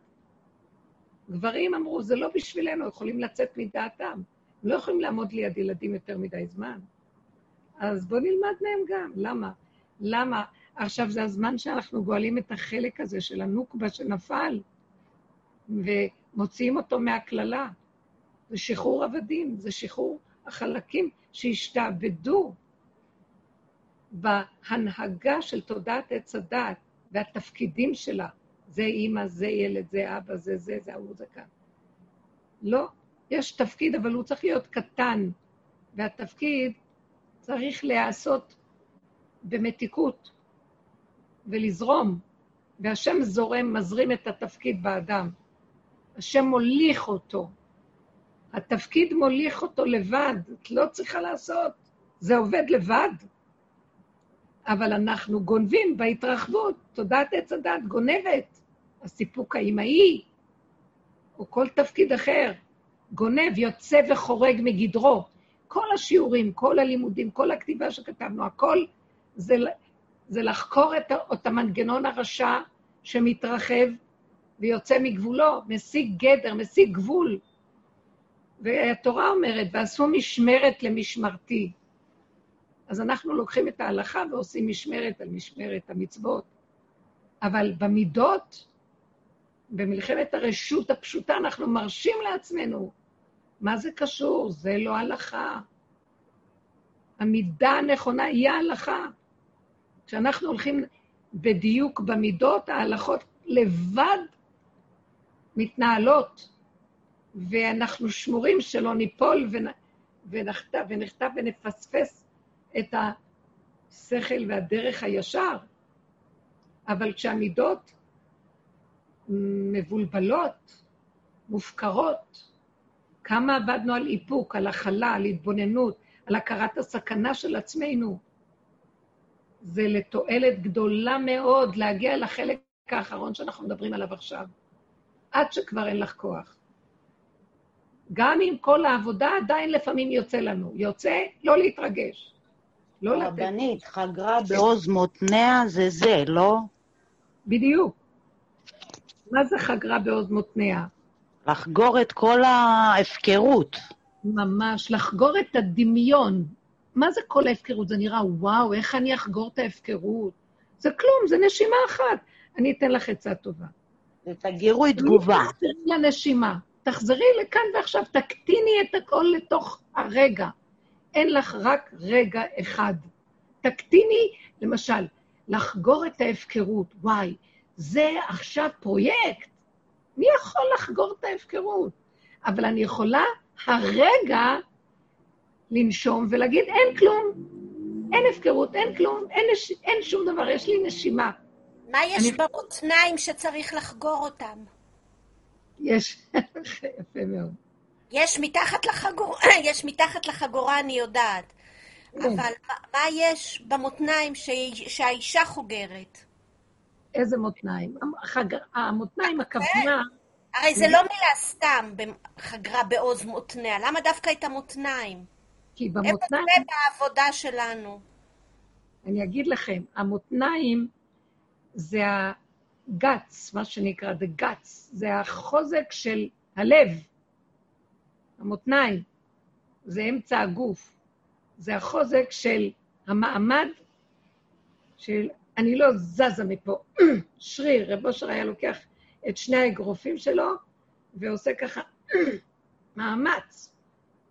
גברים אמרו, זה לא בשבילנו, יכולים לצאת מדעתם. הם לא יכולים לעמוד ליד ילדים יותר מדי זמן. אז בואו נלמד מהם גם. למה? למה? עכשיו זה הזמן שאנחנו גואלים את החלק הזה של הנוקבה שנפל, ומוציאים אותו מהקללה. זה שחרור עבדים, זה שחרור החלקים שהשתעבדו בהנהגה של תודעת עץ הדת והתפקידים שלה. זה אימא, זה ילד, זה אבא, זה זה, זה ההוא, זה כאן. לא, יש תפקיד, אבל הוא צריך להיות קטן, והתפקיד צריך להיעשות במתיקות ולזרום, והשם זורם, מזרים את התפקיד באדם. השם מוליך אותו. התפקיד מוליך אותו לבד, את לא צריכה לעשות, זה עובד לבד. אבל אנחנו גונבים בהתרחבות, תודעת עץ הדת גונבת, הסיפוק האימהי, או כל תפקיד אחר, גונב, יוצא וחורג מגדרו. כל השיעורים, כל הלימודים, כל הכתיבה שכתבנו, הכל זה, זה לחקור את, את המנגנון הרשע שמתרחב ויוצא מגבולו, משיג גדר, משיג גבול. והתורה אומרת, ועשו משמרת למשמרתי. אז אנחנו לוקחים את ההלכה ועושים משמרת על משמרת המצוות. אבל במידות, במלחמת הרשות הפשוטה, אנחנו מרשים לעצמנו. מה זה קשור? זה לא הלכה. המידה הנכונה היא ההלכה. כשאנחנו הולכים בדיוק במידות, ההלכות לבד מתנהלות, ואנחנו שמורים שלא ניפול ונחטא ונחטא ונפספס את השכל והדרך הישר. אבל כשהמידות מבולבלות, מופקרות, כמה עבדנו על איפוק, על הכלה, על התבוננות, על הכרת הסכנה של עצמנו. זה לתועלת גדולה מאוד להגיע לחלק האחרון שאנחנו מדברים עליו עכשיו, עד שכבר אין לך כוח. גם עם כל העבודה, עדיין לפעמים יוצא לנו. יוצא, לא להתרגש. לא לתת. רבנית, חגרה בעוז מותניה זה זה, לא? בדיוק. מה זה חגרה בעוז מותניה? לחגור את כל ההפקרות. ממש, לחגור את הדמיון. מה זה כל ההפקרות? זה נראה, וואו, איך אני אחגור את ההפקרות? זה כלום, זה נשימה אחת. אני אתן לך עצה טובה. זה גירוי תגובה. תחזרי לנשימה. תחזרי לכאן ועכשיו, תקטיני את הכל לתוך הרגע. אין לך רק רגע אחד. תקטיני, למשל, לחגור את ההפקרות. וואי, זה עכשיו פרויקט. מי יכול לחגור את ההפקרות? אבל אני יכולה הרגע לנשום ולהגיד, אין כלום, אין הפקרות, אין כלום, אין, נש... אין שום דבר, יש לי נשימה. מה יש אני- במותניים שצריך לחגור אותם? יש, [laughs] יפה מאוד. יש מתחת לחגורה, [coughs] יש מתחת לחגורה, אני יודעת. כן. אבל מה- מה יש במותניים ש- שהאישה חוגרת? איזה מותניים? המותניים, הכוונה, הרי זה לא מילה סתם, חגרה בעוז מותניה. למה דווקא את המותניים? כי איפה במותניים, זה בעבודה שלנו? אני אגיד לכם, המותניים זה הגץ, מה שנקרא, the guts, זה החוזק של הלב. המותניים, זה אמצע הגוף. זה החוזק של המעמד של אני לא זזה מפה. [clears throat] שריר, רב אושר היה לוקח את שני האגרופים שלו ועושה ככה [clears throat] מאמץ,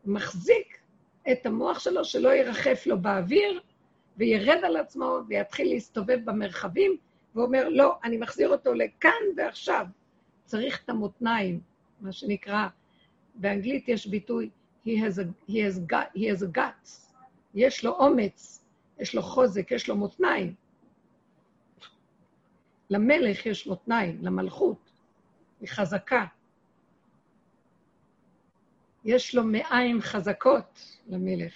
מחזיק את המוח שלו שלא ירחף לו באוויר וירד על עצמו ויתחיל להסתובב במרחבים, ואומר, לא, אני מחזיר אותו לכאן ועכשיו. צריך את המותניים, מה שנקרא, באנגלית יש ביטוי, he has a, he has he has a guts. יש לו אומץ, יש לו חוזק, יש לו מותניים. למלך יש מותניים, למלכות. היא חזקה. יש לו מעיים חזקות למלך.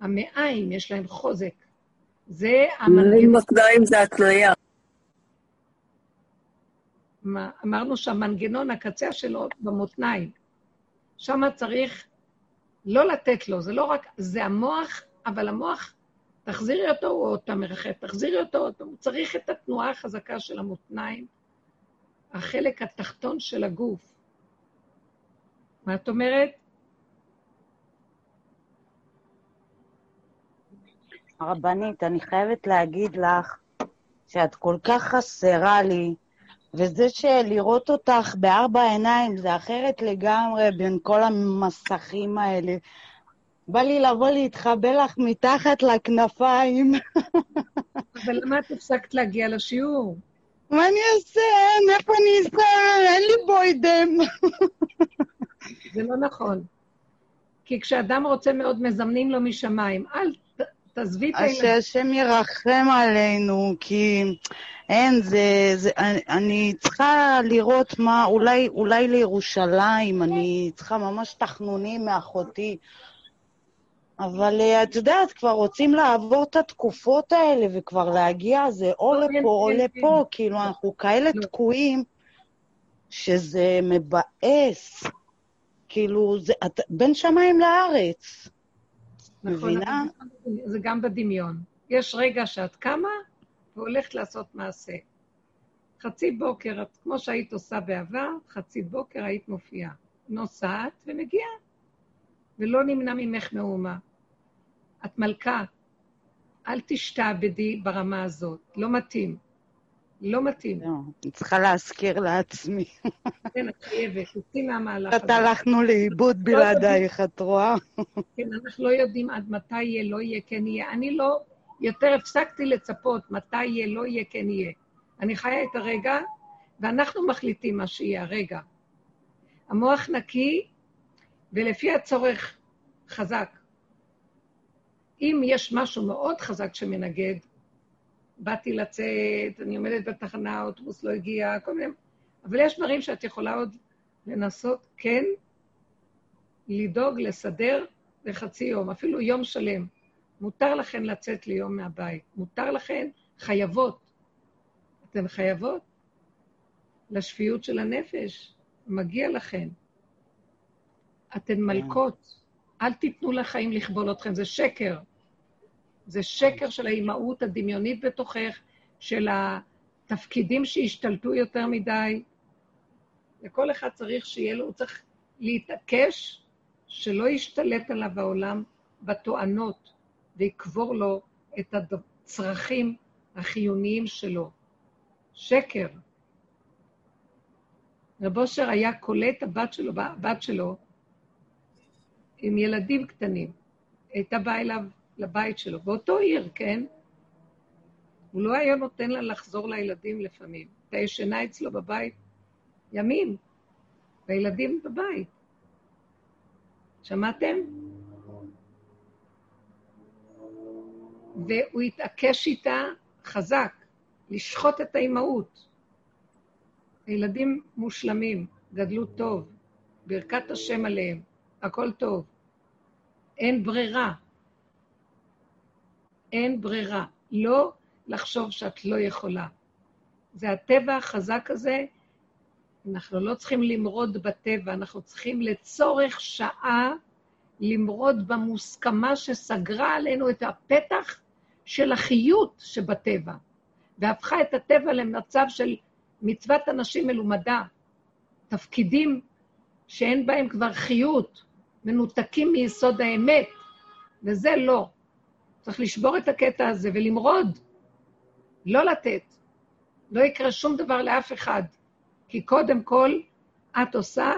המעיים יש להם חוזק. זה המנגנון. מותניים זה התניה. מה- אמרנו שהמנגנון, הקצה שלו במותניים. שם צריך לא לתת לו, זה לא רק, זה המוח, אבל המוח, תחזירי אותו, הוא עוד פעם מרחף, תחזירי אותו עוד. הוא צריך את התנועה החזקה של המותניים, החלק התחתון של הגוף. מה את אומרת? הרבנית, אני חייבת להגיד לך שאת כל כך חסרה לי, וזה שלראות אותך בארבע עיניים זה אחרת לגמרי בין כל המסכים האלה. בא לי לבוא להתחבא לך מתחת לכנפיים. [laughs] אבל למה את הפסקת להגיע לשיעור? מה אני אעשה? איפה אני אסע? אין לי בוידם. [laughs] זה לא נכון. כי כשאדם רוצה מאוד, מזמנים לו משמיים. אל תעזבי את הילדים. שהשם ירחם עלינו, כי אין, זה, זה, אני, אני צריכה לראות מה, אולי, אולי לירושלים, אני צריכה ממש תחנונים מאחותי. אבל אה, את יודעת, כבר רוצים לעבור את התקופות האלה וכבר להגיע, זה או כן, לפה או כן, לפה, כאילו, אנחנו כאלה לא. תקועים, שזה מבאס. כאילו, זה את, בין שמיים לארץ. נכון, מבינה? זה גם בדמיון. יש רגע שאת קמה והולכת לעשות מעשה. חצי בוקר, את, כמו שהיית עושה בעבר, חצי בוקר היית מופיעה. נוסעת ומגיעה, ולא נמנע ממך מאומה. את מלכה, אל תשתעבדי ברמה הזאת, לא מתאים. לא מתאים. לא, אני צריכה להזכיר לעצמי. כן, את חייבת, תצאי מהמהלך הזה. הלכנו לאיבוד בלעדייך, את רואה? כן, אנחנו לא יודעים עד מתי יהיה, לא יהיה, כן יהיה. אני לא, יותר הפסקתי לצפות מתי יהיה, לא יהיה, כן יהיה. אני חיה את הרגע, ואנחנו מחליטים מה שיהיה הרגע. המוח נקי, ולפי הצורך חזק. אם יש משהו מאוד חזק שמנגד, באתי לצאת, אני עומדת בתחנה, האוטובוס לא הגיע, כל מיני... אבל יש דברים שאת יכולה עוד לנסות כן לדאוג, לסדר לחצי יום, אפילו יום שלם. מותר לכן לצאת ליום מהבית. מותר לכן, חייבות. אתן חייבות לשפיות של הנפש, מגיע לכן. אתן מלכות, אל תיתנו לחיים לכבול אתכם, זה שקר. זה שקר של האימהות הדמיונית בתוכך, של התפקידים שהשתלטו יותר מדי. לכל אחד צריך שיהיה לו, הוא צריך להתעקש שלא ישתלט עליו העולם בתואנות ויקבור לו את הצרכים החיוניים שלו. שקר. רב אושר היה קולט הבת שלו, הבת שלו עם ילדים קטנים. הייתה באה אליו לבית שלו, באותו עיר, כן? הוא לא היה נותן לה לחזור לילדים לפעמים. הייתה ישנה אצלו בבית ימים, והילדים בבית. שמעתם? והוא התעקש איתה חזק. לשחוט את האימהות. הילדים מושלמים, גדלו טוב, ברכת השם עליהם, הכל טוב. אין ברירה. אין ברירה. לא לחשוב שאת לא יכולה. זה הטבע החזק הזה. אנחנו לא צריכים למרוד בטבע, אנחנו צריכים לצורך שעה למרוד במוסכמה שסגרה עלינו את הפתח של החיות שבטבע, והפכה את הטבע למצב של מצוות אנשים מלומדה, תפקידים שאין בהם כבר חיות, מנותקים מיסוד האמת, וזה לא. צריך לשבור את הקטע הזה ולמרוד, לא לתת. לא יקרה שום דבר לאף אחד, כי קודם כל את עושה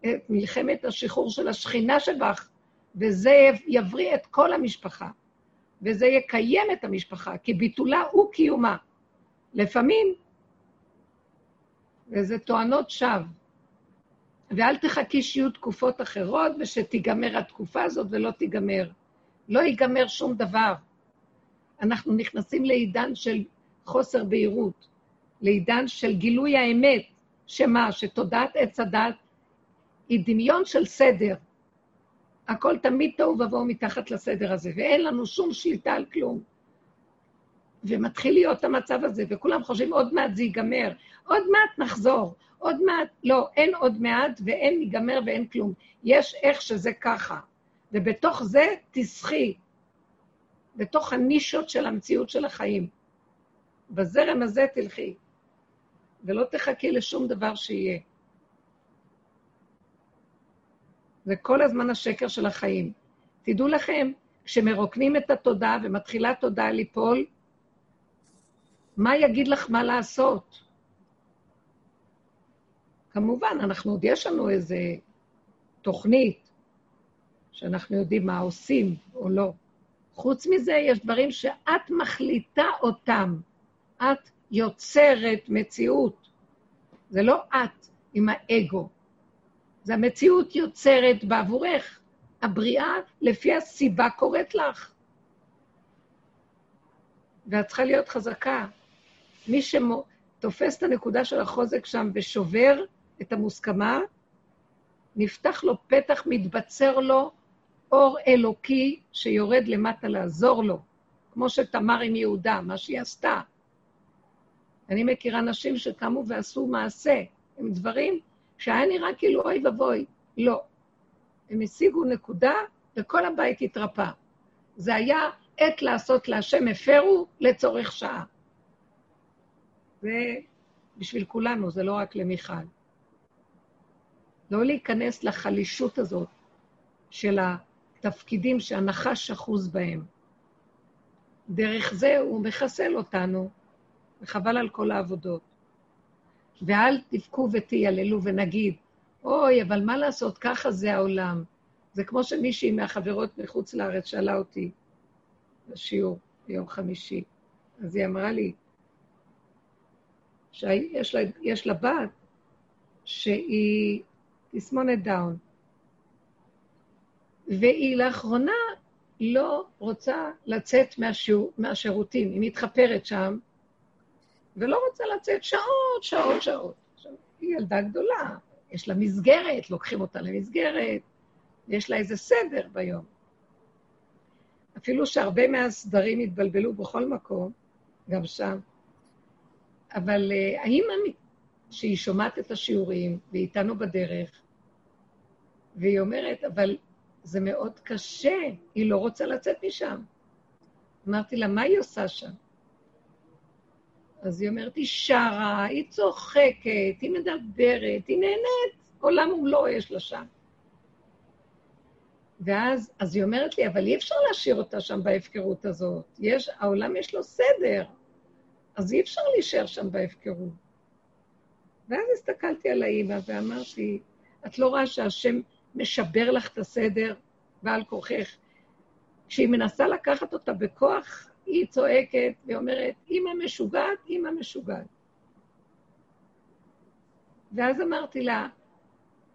את מלחמת השחרור של השכינה שבך, וזה יבריא את כל המשפחה, וזה יקיים את המשפחה, כי ביטולה הוא קיומה. לפעמים, וזה טוענות שווא. ואל תחכי שיהיו תקופות אחרות ושתיגמר התקופה הזאת ולא תיגמר. לא ייגמר שום דבר. אנחנו נכנסים לעידן של חוסר בהירות, לעידן של גילוי האמת, שמה? שתודעת עץ הדת היא דמיון של סדר. הכל תמיד תוהו ובוהו מתחת לסדר הזה, ואין לנו שום שליטה על כלום. ומתחיל להיות המצב הזה, וכולם חושבים, עוד מעט זה ייגמר, עוד מעט נחזור, עוד מעט, לא, אין עוד מעט ואין ייגמר ואין כלום. יש איך שזה ככה. ובתוך זה תסחי, בתוך הנישות של המציאות של החיים. בזרם הזה תלכי, ולא תחכי לשום דבר שיהיה. זה כל הזמן השקר של החיים. תדעו לכם, כשמרוקנים את התודעה ומתחילה תודעה ליפול, מה יגיד לך מה לעשות? כמובן, אנחנו עוד יש לנו איזו תוכנית שאנחנו יודעים מה עושים או לא. חוץ מזה, יש דברים שאת מחליטה אותם. את יוצרת מציאות. זה לא את עם האגו. זה המציאות יוצרת בעבורך. הבריאה לפי הסיבה קורית לך. ואת צריכה להיות חזקה. מי שתופס את הנקודה של החוזק שם ושובר את המוסכמה, נפתח לו פתח, מתבצר לו אור אלוקי שיורד למטה לעזור לו, כמו שתמר עם יהודה, מה שהיא עשתה. אני מכירה נשים שקמו ועשו מעשה, עם דברים שהיה נראה כאילו אוי ואבוי. לא. הם השיגו נקודה וכל הבית התרפא. זה היה עת לעשות להשם הפרו לצורך שעה. זה בשביל כולנו, זה לא רק למיכל. לא להיכנס לחלישות הזאת של התפקידים שהנחש אחוז בהם. דרך זה הוא מחסל אותנו, וחבל על כל העבודות. ואל תבכו ותייללו ונגיד, אוי, אבל מה לעשות, ככה זה העולם. זה כמו שמישהי מהחברות מחוץ לארץ שאלה אותי בשיעור ביום חמישי. אז היא אמרה לי שיש לה, לה בת שהיא תסמונת דאון, והיא לאחרונה לא רוצה לצאת מהשיעור, מהשירותים, היא מתחפרת שם, ולא רוצה לצאת שעות, שעות, שעות. עכשיו, היא ילדה גדולה, יש לה מסגרת, לוקחים אותה למסגרת, יש לה איזה סדר ביום. אפילו שהרבה מהסדרים התבלבלו בכל מקום, גם שם, אבל uh, האמא, שהיא שומעת את השיעורים, והיא איתנו בדרך, והיא אומרת, אבל זה מאוד קשה, היא לא רוצה לצאת משם. אמרתי לה, מה היא עושה שם? אז היא אומרת, היא שרה, היא צוחקת, היא מדברת, היא נהנית, עולם ומלואו יש לה שם. ואז, אז היא אומרת לי, אבל אי אפשר להשאיר אותה שם בהפקרות הזאת. יש, העולם יש לו סדר, אז אי אפשר להישאר שם בהפקרות. ואז הסתכלתי על האימא ואמרתי, את לא רואה שהשם משבר לך את הסדר ועל כורכך? כשהיא מנסה לקחת אותה בכוח, היא צועקת ואומרת, אמא משוגעת, אמא משוגעת. ואז אמרתי לה,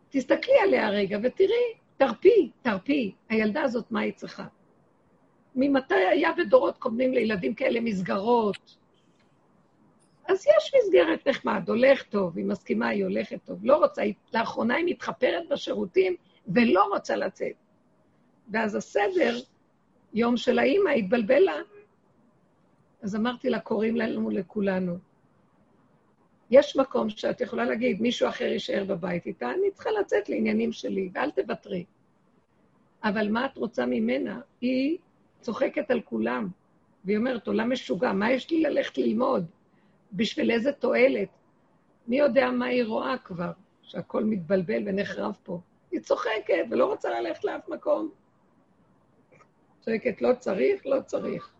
תסתכלי עליה רגע ותראי, תרפי, תרפי, הילדה הזאת, מה היא צריכה? ממתי היה בדורות קודמים לילדים כאלה מסגרות? אז יש מסגרת נחמד, הולך טוב, היא מסכימה, היא הולכת טוב. לא רוצה, היא, לאחרונה היא מתחפרת בשירותים ולא רוצה לצאת. ואז הסדר, יום של האימא, התבלבל לה. אז אמרתי לה, קוראים לנו לכולנו. יש מקום שאת יכולה להגיד, מישהו אחר יישאר בבית איתה, אני צריכה לצאת לעניינים שלי, ואל תוותרי. אבל מה את רוצה ממנה? היא צוחקת על כולם, והיא אומרת, עולם משוגע, מה יש לי ללכת ללמוד? בשביל איזה תועלת? מי יודע מה היא רואה כבר, שהכל מתבלבל ונחרב פה. היא צוחקת ולא רוצה ללכת לאף מקום. צועקת, לא צריך, לא צריך.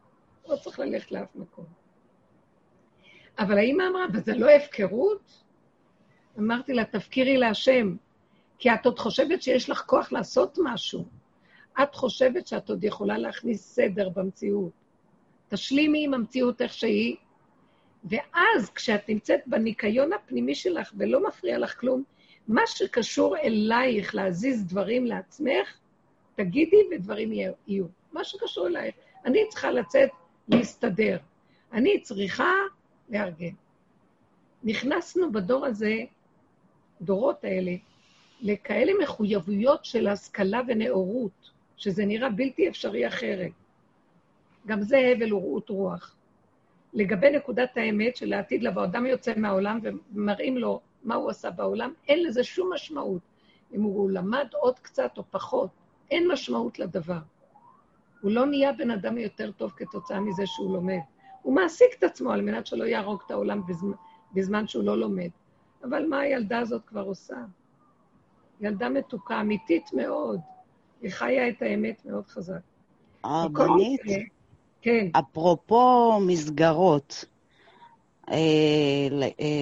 לא צריך ללכת לאף מקום. אבל האמא אמרה, וזה לא הפקרות? אמרתי לה, תפקירי להשם, כי את עוד חושבת שיש לך כוח לעשות משהו. את חושבת שאת עוד יכולה להכניס סדר במציאות. תשלימי עם המציאות איך שהיא, ואז כשאת נמצאת בניקיון הפנימי שלך ולא מפריע לך כלום, מה שקשור אלייך להזיז דברים לעצמך, תגידי ודברים יהיו. מה שקשור אלייך. אני צריכה לצאת להסתדר. אני צריכה לארגן. נכנסנו בדור הזה, דורות האלה, לכאלה מחויבויות של השכלה ונאורות, שזה נראה בלתי אפשרי אחרת. גם זה הבל ורעות רוח. לגבי נקודת האמת של העתיד לבוא, אדם יוצא מהעולם ומראים לו מה הוא עשה בעולם, אין לזה שום משמעות. אם הוא למד עוד קצת או פחות, אין משמעות לדבר. הוא לא נהיה בן אדם יותר טוב כתוצאה מזה שהוא לומד. הוא מעסיק את עצמו על מנת שלא יהרוג את העולם בזמן, בזמן שהוא לא לומד. אבל מה הילדה הזאת כבר עושה? ילדה מתוקה, אמיתית מאוד. היא חיה את האמת מאוד חזק. הרבנית, כן. אפרופו מסגרות, אה, אה,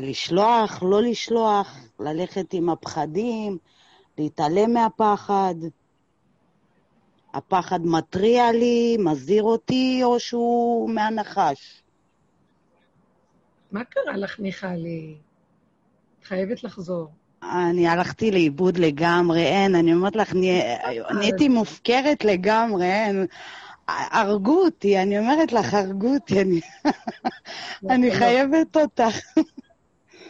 לשלוח, לא לשלוח, ללכת עם הפחדים, להתעלם מהפחד. הפחד מתריע לי, מזהיר אותי, או שהוא מהנחש? מה קרה לך, מיכלי? חייבת לחזור. אני הלכתי לאיבוד לגמרי, אין, אני אומרת לך, נהייתי מופקרת לגמרי, אין. הרגו אותי, אני אומרת לך, הרגו אותי, אני, אני חייבת אותך.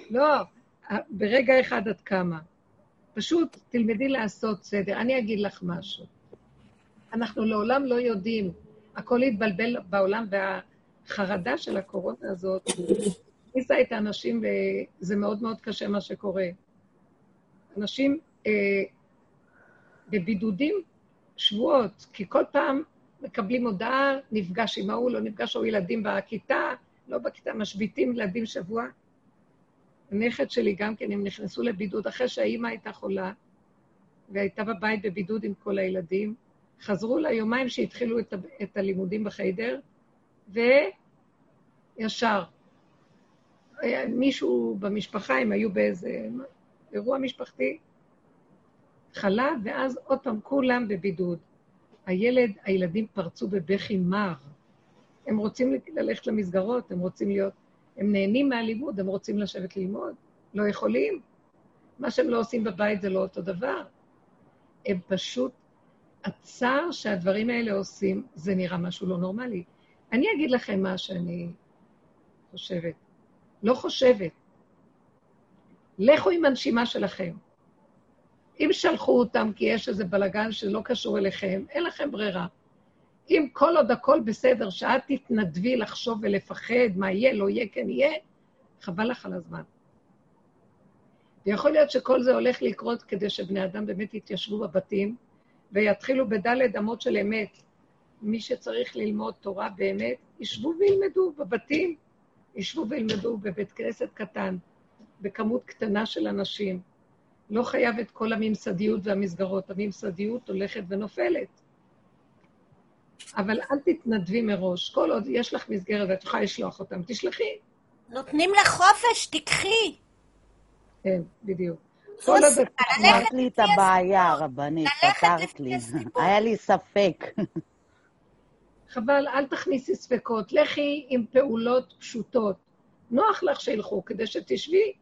לא, ברגע אחד את קמה. פשוט תלמדי לעשות סדר. אני אגיד לך משהו. אנחנו לעולם לא יודעים, הכל התבלבל בעולם, והחרדה של הקורונה הזאת הכניסה את האנשים, וזה מאוד מאוד קשה מה שקורה. אנשים אה, בבידודים שבועות, כי כל פעם מקבלים הודעה, נפגש עם ההוא, לא נפגש, או ילדים בכיתה, לא בכיתה, משביתים ילדים שבוע. הנכד שלי גם כן, הם נכנסו לבידוד אחרי שהאימא הייתה חולה, והייתה בבית בבידוד עם כל הילדים. חזרו ליומיים שהתחילו את, ה- את הלימודים בחיידר, וישר. מישהו במשפחה, הם היו באיזה אירוע משפחתי, חלה, ואז עוד פעם כולם בבידוד. הילד, הילדים פרצו בבכי מר. הם רוצים ללכת למסגרות, הם רוצים להיות, הם נהנים מהלימוד, הם רוצים לשבת ללמוד, לא יכולים. מה שהם לא עושים בבית זה לא אותו דבר. הם פשוט, הצער שהדברים האלה עושים, זה נראה משהו לא נורמלי. אני אגיד לכם מה שאני חושבת. לא חושבת. לכו עם הנשימה שלכם. אם שלחו אותם כי יש איזה בלגן שלא קשור אליכם, אין לכם ברירה. אם כל עוד הכל בסדר, שאת תתנדבי לחשוב ולפחד מה יהיה, לא יהיה, כן יהיה, חבל לך על הזמן. ויכול להיות שכל זה הולך לקרות כדי שבני אדם באמת יתיישבו בבתים ויתחילו בדלת אמות של אמת. מי שצריך ללמוד תורה באמת, ישבו וילמדו בבתים, ישבו וילמדו בבית כנסת קטן, בכמות קטנה של אנשים. לא חייב את כל הממסדיות והמסגרות, הממסדיות הולכת ונופלת. אבל אל תתנדבי מראש. כל עוד יש לך מסגרת ואת יכולה לשלוח אותם, תשלחי. נותנים לך חופש, תיקחי. כן, בדיוק. כל עוד את- פתרת לי את הבעיה. רבנית, פתרת לי. היה לי ספק. חבל, אל תכניסי ספקות. לכי עם פעולות פשוטות. נוח לך שילכו, כדי שתשבי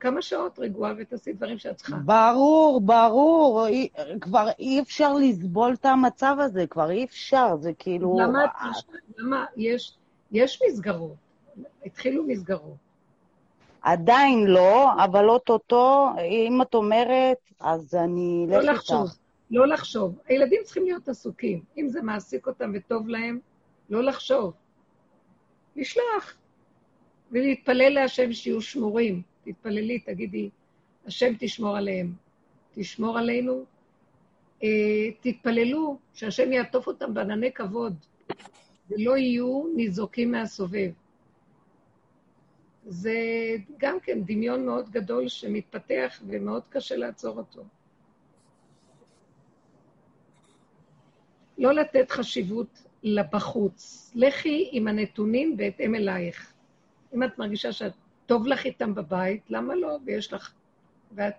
כמה שעות רגועה ותעשי דברים שאת צריכה. ברור, ברור. אי- כבר אי אפשר לסבול את המצב הזה, כבר אי אפשר, זה כאילו... למה את? למה? יש, יש מסגרות. התחילו מסגרות. עדיין לא, אבל אוטוטו, אם את אומרת, אז אני לא לחשוב, איתך. לא לחשוב. הילדים צריכים להיות עסוקים. אם זה מעסיק אותם וטוב להם, לא לחשוב. לשלוח. ולהתפלל להשם שיהיו שמורים. תתפללי, תגידי, השם תשמור עליהם. תשמור עלינו. אה, תתפללו שהשם יעטוף אותם בענני כבוד, ולא יהיו ניזוקים מהסובב. זה גם כן דמיון מאוד גדול שמתפתח ומאוד קשה לעצור אותו. לא לתת חשיבות לבחוץ. לכי עם הנתונים בהתאם אלייך. אם את מרגישה שאת טוב לך איתם בבית, למה לא? ויש לך... ואת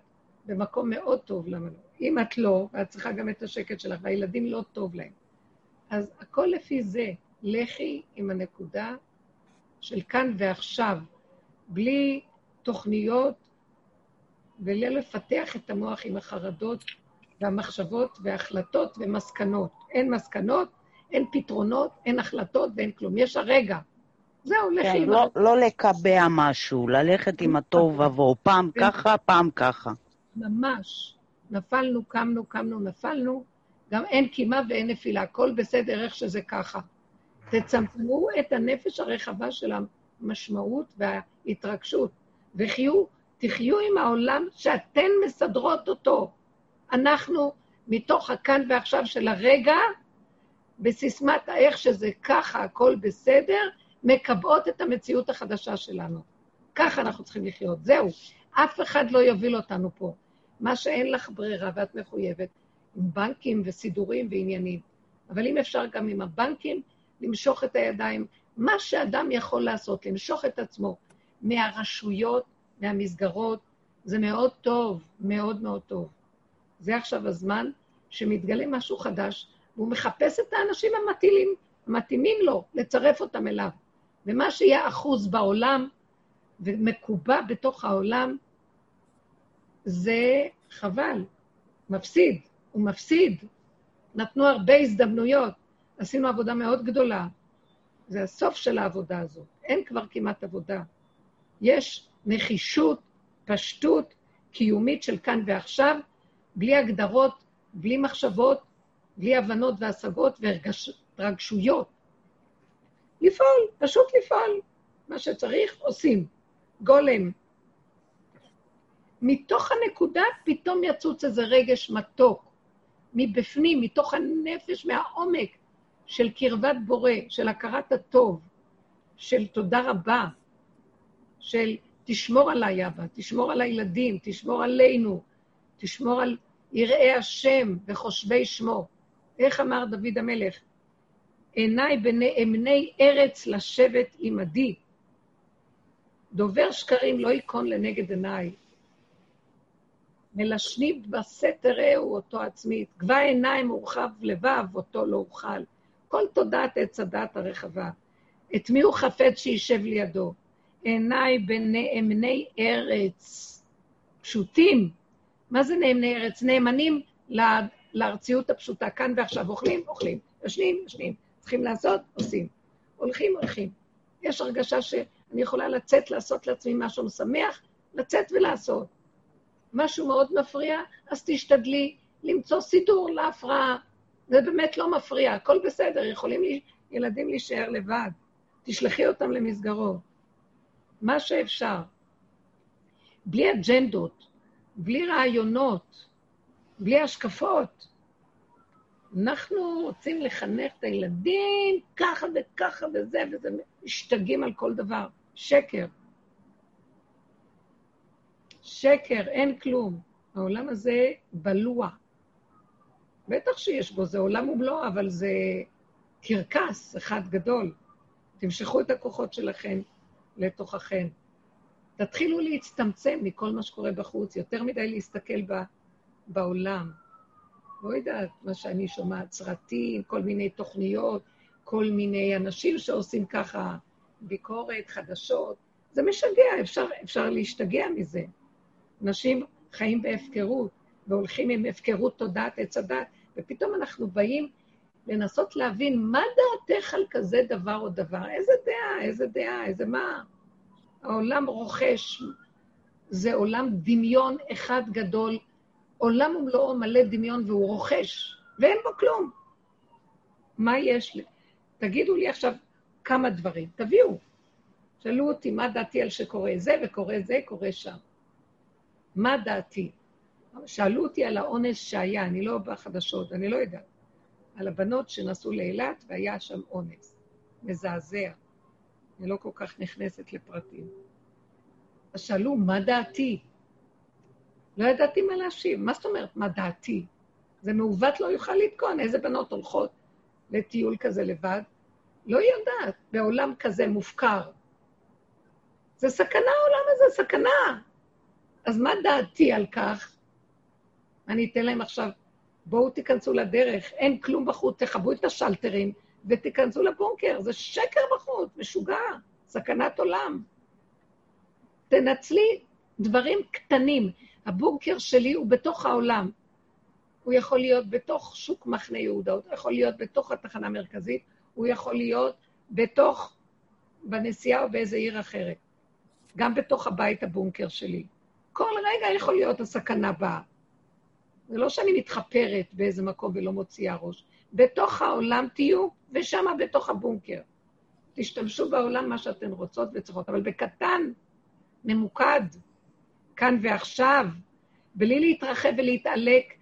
במקום מאוד טוב, למה לא? אם את לא, ואת צריכה גם את השקט שלך, והילדים לא טוב להם, אז הכל לפי זה. לכי עם הנקודה של כאן ועכשיו, בלי תוכניות, ולא לפתח את המוח עם החרדות והמחשבות והחלטות ומסקנות. אין מסקנות, אין פתרונות, אין החלטות ואין כלום. יש הרגע. זהו, לכי כן, לא, לא לקבע משהו, ללכת עם התוהו [laughs] ובוהו, פעם כן. ככה, פעם ככה. ממש. נפלנו, קמנו, קמנו, נפלנו, גם אין קימה ואין נפילה, הכל בסדר איך שזה ככה. תצמצמו את הנפש הרחבה של המשמעות וההתרגשות, וחיו, תחיו עם העולם שאתן מסדרות אותו. אנחנו, מתוך הכאן ועכשיו של הרגע, בסיסמת האיך שזה ככה, הכל בסדר, מקבעות את המציאות החדשה שלנו. ככה אנחנו צריכים לחיות, זהו. אף אחד לא יוביל אותנו פה. מה שאין לך ברירה ואת מחויבת, עם בנקים וסידורים ועניינים. אבל אם אפשר גם עם הבנקים, למשוך את הידיים. מה שאדם יכול לעשות, למשוך את עצמו מהרשויות, מהמסגרות, זה מאוד טוב, מאוד מאוד טוב. זה עכשיו הזמן שמתגלה משהו חדש, והוא מחפש את האנשים המתאימים, המתאימים לו, לצרף אותם אליו. ומה שיהיה אחוז בעולם ומקובע בתוך העולם, זה חבל, מפסיד, הוא מפסיד. נתנו הרבה הזדמנויות, עשינו עבודה מאוד גדולה. זה הסוף של העבודה הזאת, אין כבר כמעט עבודה. יש נחישות, פשטות קיומית של כאן ועכשיו, בלי הגדרות, בלי מחשבות, בלי הבנות והשגות והתרגשויות. לפעול, פשוט לפעול. מה שצריך, עושים. גולם. מתוך הנקודה פתאום יצוץ איזה רגש מתוק. מבפנים, מתוך הנפש, מהעומק של קרבת בורא, של הכרת הטוב, של תודה רבה, של תשמור עליי, אבא, תשמור על הילדים, תשמור עלינו, תשמור על יראי השם וחושבי שמו. איך אמר דוד המלך? עיניי בנאמני ארץ לשבת עמדי. דובר שקרים לא ייכון לנגד עיניי. מלשני בסתר ראו אותו עצמית, גבה עיניים ורחב לבב, אותו לא אוכל. כל תודעת עץ הדעת הרחבה. את מי הוא חפץ שישב לידו? עיניי בנאמני ארץ. פשוטים. מה זה נאמני ארץ? נאמנים לארציות הפשוטה. כאן ועכשיו אוכלים, אוכלים. ישנים, ישנים. צריכים לעשות, עושים. הולכים, הולכים. יש הרגשה שאני יכולה לצאת, לעשות לעצמי משהו משמח, לצאת ולעשות. משהו מאוד מפריע, אז תשתדלי למצוא סידור להפרעה. זה באמת לא מפריע, הכל בסדר, יכולים לי, ילדים להישאר לבד. תשלחי אותם למסגרות. מה שאפשר. בלי אג'נדות, בלי רעיונות, בלי השקפות. אנחנו רוצים לחנך את הילדים ככה וככה וזה, וזה משתגעים על כל דבר. שקר. שקר, אין כלום. העולם הזה בלוע. בטח שיש בו, זה עולם ומלואו, אבל זה קרקס אחד גדול. תמשכו את הכוחות שלכם לתוככם. תתחילו להצטמצם מכל מה שקורה בחוץ, יותר מדי להסתכל ב, בעולם. לא יודעת מה שאני שומעת, סרטים, כל מיני תוכניות, כל מיני אנשים שעושים ככה ביקורת, חדשות. זה משגע, אפשר, אפשר להשתגע מזה. אנשים חיים בהפקרות, והולכים עם הפקרות תודעת עץ הדת, ופתאום אנחנו באים לנסות להבין מה דעתך על כזה דבר או דבר, איזה דעה, איזה דעה, איזה מה. העולם רוכש, זה עולם דמיון אחד גדול, עולם ומלואו מלא דמיון והוא רוכש, ואין בו כלום. מה יש לי? תגידו לי עכשיו כמה דברים, תביאו. שאלו אותי מה דעתי על שקורה זה וקורה זה, קורה שם. מה דעתי? שאלו אותי על האונס שהיה, אני לא בחדשות, אני לא יודעת. על הבנות שנסעו לאילת והיה שם אונס. מזעזע. אני לא כל כך נכנסת לפרטים. אז שאלו, מה דעתי? לא ידעתי מה להשיב. מה זאת אומרת, מה דעתי? זה מעוות לא יוכל לתקון. איזה בנות הולכות לטיול כזה לבד? לא יודעת, בעולם כזה מופקר. זה סכנה העולם הזה, סכנה. אז מה דעתי על כך? אני אתן להם עכשיו, בואו תיכנסו לדרך, אין כלום בחוץ, תכבו את השלטרים ותיכנסו לבונקר, זה שקר בחוץ, משוגע, סכנת עולם. תנצלי דברים קטנים. הבונקר שלי הוא בתוך העולם. הוא יכול להיות בתוך שוק מחנה יהודה, הוא יכול להיות בתוך התחנה המרכזית, הוא יכול להיות בתוך, בנסיעה או באיזה עיר אחרת. גם בתוך הבית הבונקר שלי. כל רגע יכול להיות הסכנה באה. זה לא שאני מתחפרת באיזה מקום ולא מוציאה ראש. בתוך העולם תהיו, ושם בתוך הבונקר. תשתמשו בעולם מה שאתן רוצות וצריכות, אבל בקטן, ממוקד, כאן ועכשיו, בלי להתרחב ולהתעלק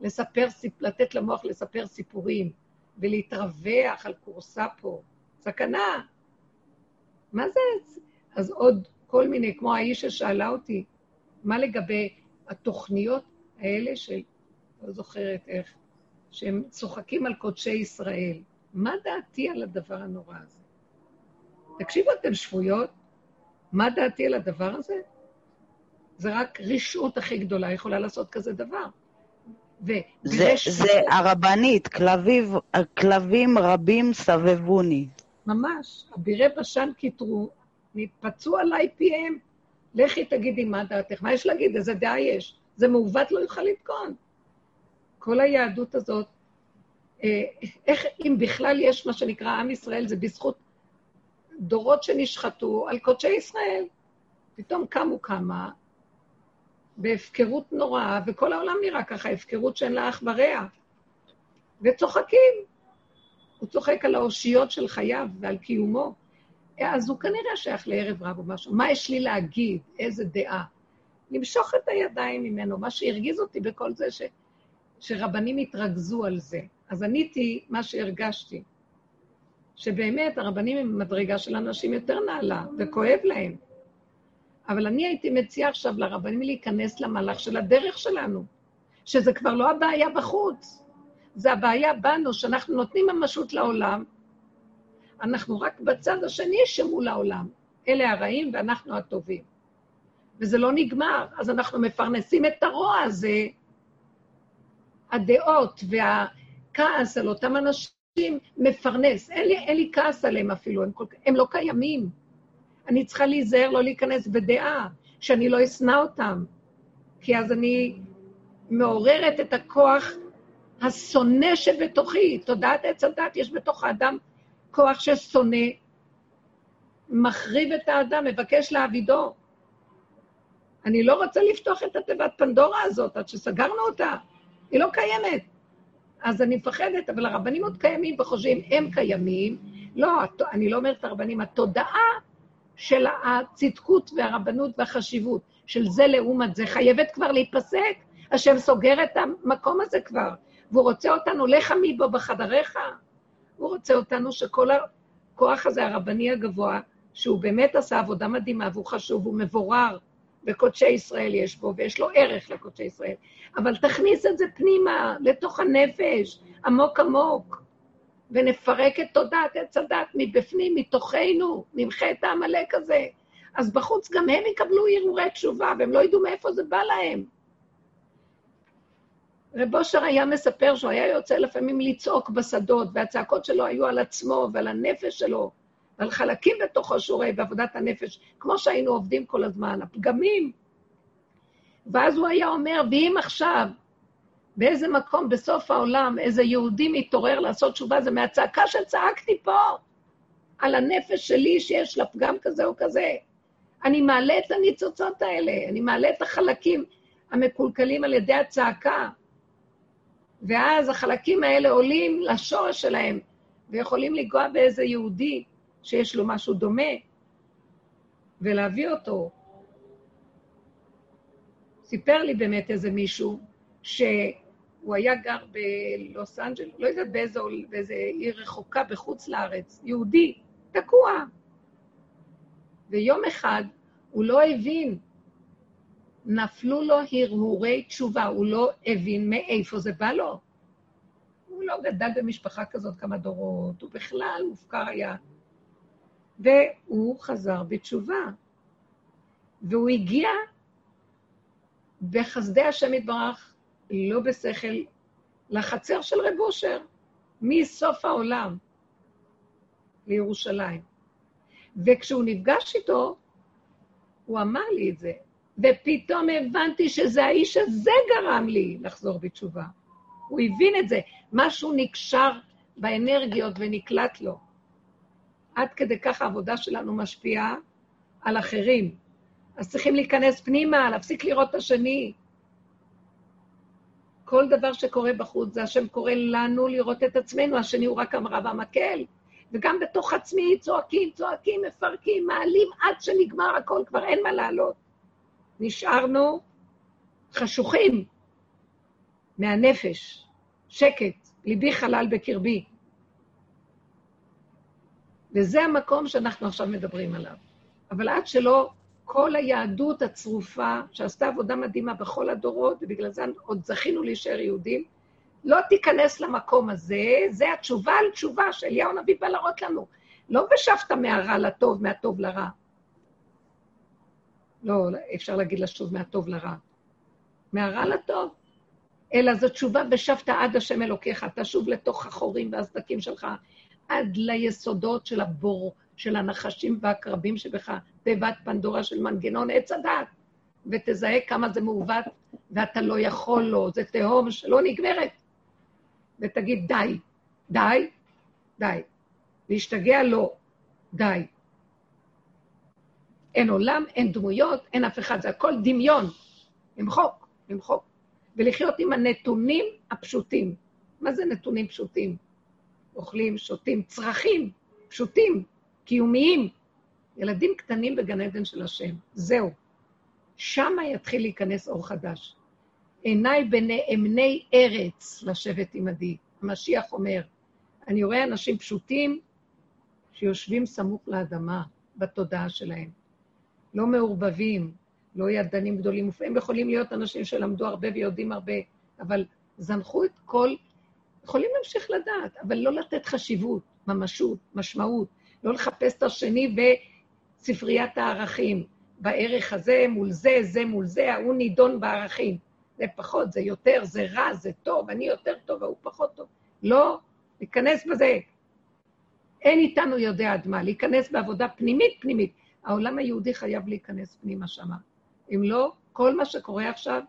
ולספר, לתת למוח לספר סיפורים, ולהתרווח על כורסה פה. סכנה. מה זה? אז עוד כל מיני, כמו האיש ששאלה אותי, מה לגבי התוכניות האלה של, לא זוכרת איך, שהם צוחקים על קודשי ישראל. מה דעתי על הדבר הנורא הזה? תקשיבו, אתן שבויות? מה דעתי על הדבר הזה? זה רק רשעות הכי גדולה יכולה לעשות כזה דבר. ו- זה, זה הרבנית, כלביב, כלבים רבים סבבוני. ממש, אבירי בשן כיתרו, נתפצו עליי פיהם. לכי תגידי מה דעתך, מה יש להגיד? איזה דעה יש? זה מעוות לא יוכל לתקון. כל היהדות הזאת, אה, איך, אם בכלל יש מה שנקרא עם ישראל, זה בזכות דורות שנשחטו על קודשי ישראל. פתאום קמו כמה בהפקרות נוראה, וכל העולם נראה ככה, הפקרות שאין לה אח ורע. וצוחקים. הוא צוחק על האושיות של חייו ועל קיומו. אז הוא כנראה שייך לערב רב או משהו. מה יש לי להגיד? איזה דעה? למשוך את הידיים ממנו. מה שהרגיז אותי בכל זה, ש, שרבנים התרכזו על זה. אז עניתי מה שהרגשתי, שבאמת הרבנים הם מדרגה של אנשים יותר נעלה, וכואב להם. אבל אני הייתי מציעה עכשיו לרבנים להיכנס למהלך של הדרך שלנו, שזה כבר לא הבעיה בחוץ, זה הבעיה בנו, שאנחנו נותנים ממשות לעולם, אנחנו רק בצד השני שמול העולם. אלה הרעים ואנחנו הטובים. וזה לא נגמר, אז אנחנו מפרנסים את הרוע הזה. הדעות והכעס על אותם אנשים מפרנס. אין לי, אין לי כעס עליהם אפילו, הם, כל, הם לא קיימים. אני צריכה להיזהר לא להיכנס בדעה, שאני לא אשנא אותם, כי אז אני מעוררת את הכוח השונא שבתוכי. תודעת עץ הדת, יש בתוך האדם כוח ששונא, מחריב את האדם, מבקש להעבידו. אני לא רוצה לפתוח את התיבת פנדורה הזאת עד שסגרנו אותה. היא לא קיימת. אז אני מפחדת, אבל הרבנים עוד קיימים וחושבים, הם קיימים. לא, אני לא אומרת הרבנים, התודעה של הצדקות והרבנות והחשיבות של זה לעומת זה חייבת כבר להיפסק. השם סוגר את המקום הזה כבר, והוא רוצה אותנו, לך מי בו בחדריך. הוא רוצה אותנו שכל הכוח הזה, הרבני הגבוה, שהוא באמת עשה עבודה מדהימה והוא חשוב, הוא מבורר, וקודשי ישראל יש בו, ויש לו ערך לקודשי ישראל. אבל תכניס את זה פנימה, לתוך הנפש, עמוק עמוק, ונפרק את תודעת עץ הדת מבפנים, מתוכנו, נמחה את העמלק הזה. אז בחוץ גם הם יקבלו הרהורי תשובה, והם לא ידעו מאיפה זה בא להם. רב אושר היה מספר שהוא היה יוצא לפעמים לצעוק בשדות, והצעקות שלו היו על עצמו ועל הנפש שלו, ועל חלקים בתוכו שהוא רואה בעבודת הנפש, כמו שהיינו עובדים כל הזמן, הפגמים. ואז הוא היה אומר, ואם עכשיו, באיזה מקום בסוף העולם איזה יהודי מתעורר לעשות תשובה, זה מהצעקה שצעקתי פה. על הנפש שלי שיש לה פגם כזה או כזה. אני מעלה את הניצוצות האלה, אני מעלה את החלקים המקולקלים על ידי הצעקה. ואז החלקים האלה עולים לשורש שלהם, ויכולים לנגוע באיזה יהודי שיש לו משהו דומה, ולהביא אותו. סיפר לי באמת איזה מישהו, שהוא היה גר בלוס אנג'ל, לא יודעת באיזה, באיזה עיר רחוקה בחוץ לארץ, יהודי, תקוע. ויום אחד הוא לא הבין, נפלו לו הרהורי תשובה, הוא לא הבין מאיפה זה בא לו. הוא לא גדל במשפחה כזאת כמה דורות, הוא בכלל מופקר היה. והוא חזר בתשובה. והוא הגיע בחסדי השם יתברך, לא בשכל, לחצר של רב אושר, מסוף העולם לירושלים. וכשהוא נפגש איתו, הוא אמר לי את זה, ופתאום הבנתי שזה האיש הזה גרם לי לחזור בתשובה. הוא הבין את זה, משהו נקשר באנרגיות ונקלט לו. עד כדי כך העבודה שלנו משפיעה על אחרים. אז צריכים להיכנס פנימה, להפסיק לראות את השני. כל דבר שקורה בחוץ זה השם קורא לנו לראות את עצמנו, השני הוא רק המראה והמקל. וגם בתוך עצמי צועקים, צועקים, מפרקים, מעלים עד שנגמר הכל, כבר אין מה לעלות. נשארנו חשוכים מהנפש, שקט, ליבי חלל בקרבי. וזה המקום שאנחנו עכשיו מדברים עליו. אבל עד שלא כל היהדות הצרופה, שעשתה עבודה מדהימה בכל הדורות, ובגלל זה עוד זכינו להישאר יהודים, לא תיכנס למקום הזה, זה התשובה על תשובה שאליהו הנביא בא להראות לנו. לא ושבת מהרע לטוב, מהטוב לרע. לא, אפשר להגיד לשוב מהטוב לרע. מהרע לטוב. אלא זו תשובה ושבת עד השם אלוקיך, תשוב לתוך החורים והסדקים שלך, עד ליסודות של הבור, של הנחשים והקרבים שבך, תיבת פנדורה של מנגנון עץ הדת, ותזהה כמה זה מעוות, ואתה לא יכול לו, זה תהום שלא נגמרת. ותגיד, די, די, די. להשתגע לא, די. אין עולם, אין דמויות, אין אף אחד, זה הכל דמיון. למחוק, למחוק. ולחיות עם הנתונים הפשוטים. מה זה נתונים פשוטים? אוכלים, שותים, צרכים פשוטים, קיומיים. ילדים קטנים בגן עדן של השם, זהו. שמה יתחיל להיכנס אור חדש. עיניי בנאמני ארץ לשבת עמדי. המשיח אומר, אני רואה אנשים פשוטים שיושבים סמוך לאדמה, בתודעה שלהם. לא מעורבבים, לא ידענים גדולים. הם יכולים להיות אנשים שלמדו הרבה ויודעים הרבה, אבל זנחו את כל... יכולים להמשיך לדעת, אבל לא לתת חשיבות, ממשות, משמעות. לא לחפש את השני בספריית הערכים. בערך הזה מול זה, זה מול זה, ההוא נידון בערכים. זה פחות, זה יותר, זה רע, זה טוב, אני יותר טוב, ההוא פחות טוב. לא, להיכנס בזה. אין איתנו יודע עד מה, להיכנס בעבודה פנימית פנימית. העולם היהודי חייב להיכנס פנימה שמה. אם לא, כל מה שקורה עכשיו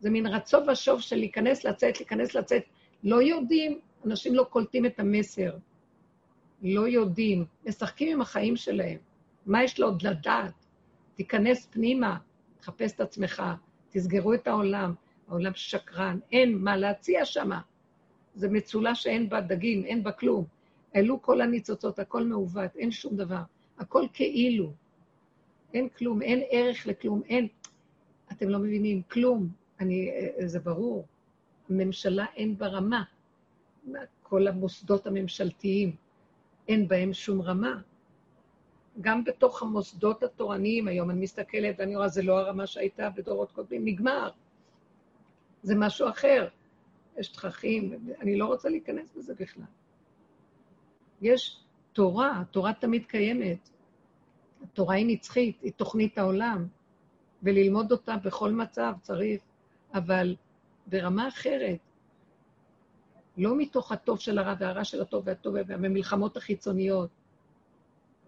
זה מין רצון ושוב של להיכנס, לצאת, להיכנס, לצאת. לא יודעים, אנשים לא קולטים את המסר. לא יודעים, משחקים עם החיים שלהם. מה יש לו עוד לדעת? תיכנס פנימה, תחפש את עצמך, תסגרו את העולם. העולם שקרן, אין מה להציע שמה. זה מצולה שאין בה דגים, אין בה כלום. העלו כל הניצוצות, הכל מעוות, אין שום דבר. הכל כאילו. אין כלום, אין ערך לכלום, אין... אתם לא מבינים, כלום. אני, זה ברור. הממשלה אין בה רמה. כל המוסדות הממשלתיים, אין בהם שום רמה. גם בתוך המוסדות התורניים, היום אני מסתכלת ואני רואה, זה לא הרמה שהייתה בדורות קודמים, נגמר. זה משהו אחר. יש תככים, אני לא רוצה להיכנס בזה בכלל. יש תורה, התורה תמיד קיימת. התורה היא נצחית, היא תוכנית העולם, וללמוד אותה בכל מצב צריך, אבל ברמה אחרת. לא מתוך הטוב של הרע והרע של הטוב והטוב והמלחמות החיצוניות.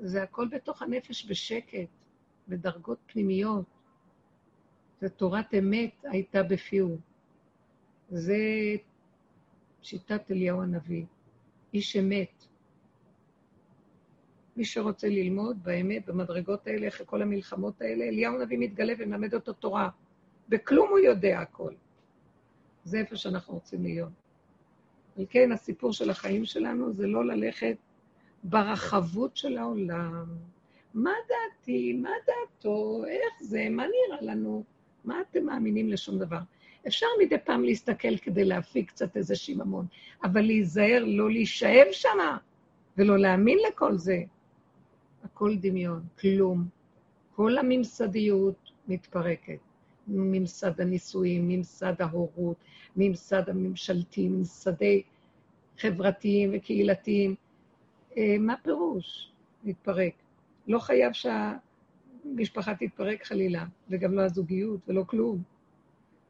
זה הכל בתוך הנפש בשקט, בדרגות פנימיות. זה תורת אמת הייתה בפיהו. זה שיטת אליהו הנביא, איש אמת. מי שרוצה ללמוד באמת במדרגות האלה, אחרי כל המלחמות האלה, אליהו הנביא מתגלה ומלמד אותו תורה. בכלום הוא יודע הכל. זה איפה שאנחנו רוצים להיות. על כן, הסיפור של החיים שלנו זה לא ללכת ברחבות של העולם. מה דעתי? מה דעתו? איך זה? מה נראה לנו? מה אתם מאמינים לשום דבר? אפשר מדי פעם להסתכל כדי להפיק קצת איזה שיממון, אבל להיזהר, לא להישאב שמה ולא להאמין לכל זה. הכל דמיון, כלום. כל הממסדיות מתפרקת. ממסד הנישואים, ממסד ההורות, ממסד הממשלתי, ממסדי חברתיים וקהילתיים. אה, מה פירוש? מתפרק. לא חייב שהמשפחה תתפרק חלילה, וגם לא הזוגיות ולא כלום.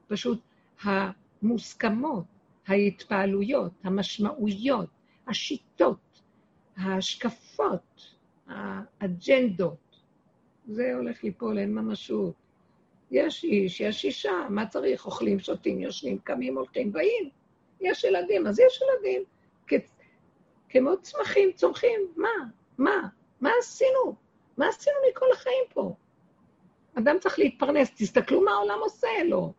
פשוט המוסכמות, ההתפעלויות, המשמעויות, השיטות, ההשקפות, האג'נדות, זה הולך ליפול, אין ממשות. יש איש, יש אישה, מה צריך? אוכלים, שותים, יושנים, קמים, הולכים, באים. יש ילדים, אז יש ילדים. כ- כמו צמחים, צומחים, מה? מה? מה עשינו? מה עשינו מכל החיים פה? אדם צריך להתפרנס, תסתכלו מה העולם עושה לו.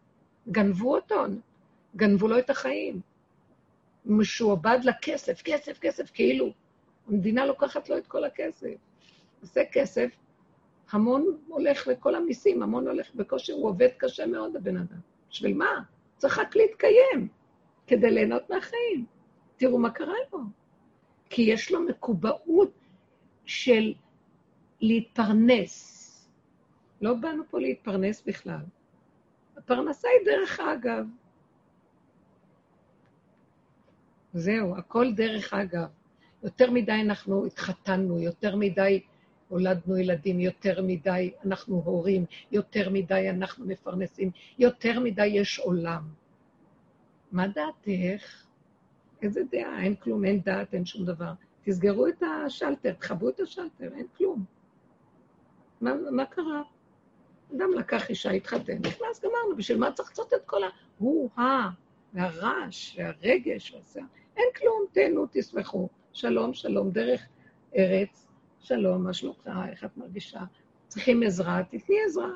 גנבו אותו, גנבו לו את החיים. משועבד לכסף, כסף, כסף, כאילו. המדינה לוקחת לו את כל הכסף. עושה כסף, המון הולך לכל המיסים, המון הולך בקושי, הוא עובד קשה מאוד, הבן אדם. בשביל מה? צריך רק להתקיים, כדי ליהנות מהחיים. תראו מה קרה לו. כי יש לו מקובעות של להתפרנס. לא באנו פה להתפרנס בכלל. הפרנסה היא דרך אגב. זהו, הכל דרך אגב. יותר מדי אנחנו התחתנו, יותר מדי הולדנו ילדים, יותר מדי אנחנו הורים, יותר מדי אנחנו מפרנסים, יותר מדי יש עולם. מה דעתך? איזה דעה? אין כלום, אין דעת, אין שום דבר. תסגרו את השלטר, תכבו את השלטר, אין כלום. מה, מה קרה? אדם לקח אישה, התחתן, נכנס, גמרנו, בשביל מה צריך לעשות את כל ההוא-הא, והרעש, והרגש, והשיער? אין כלום, תהנו, תשמחו. שלום, שלום, דרך ארץ, שלום, מה שלומך, איך את מרגישה? צריכים עזרה, תתני עזרה.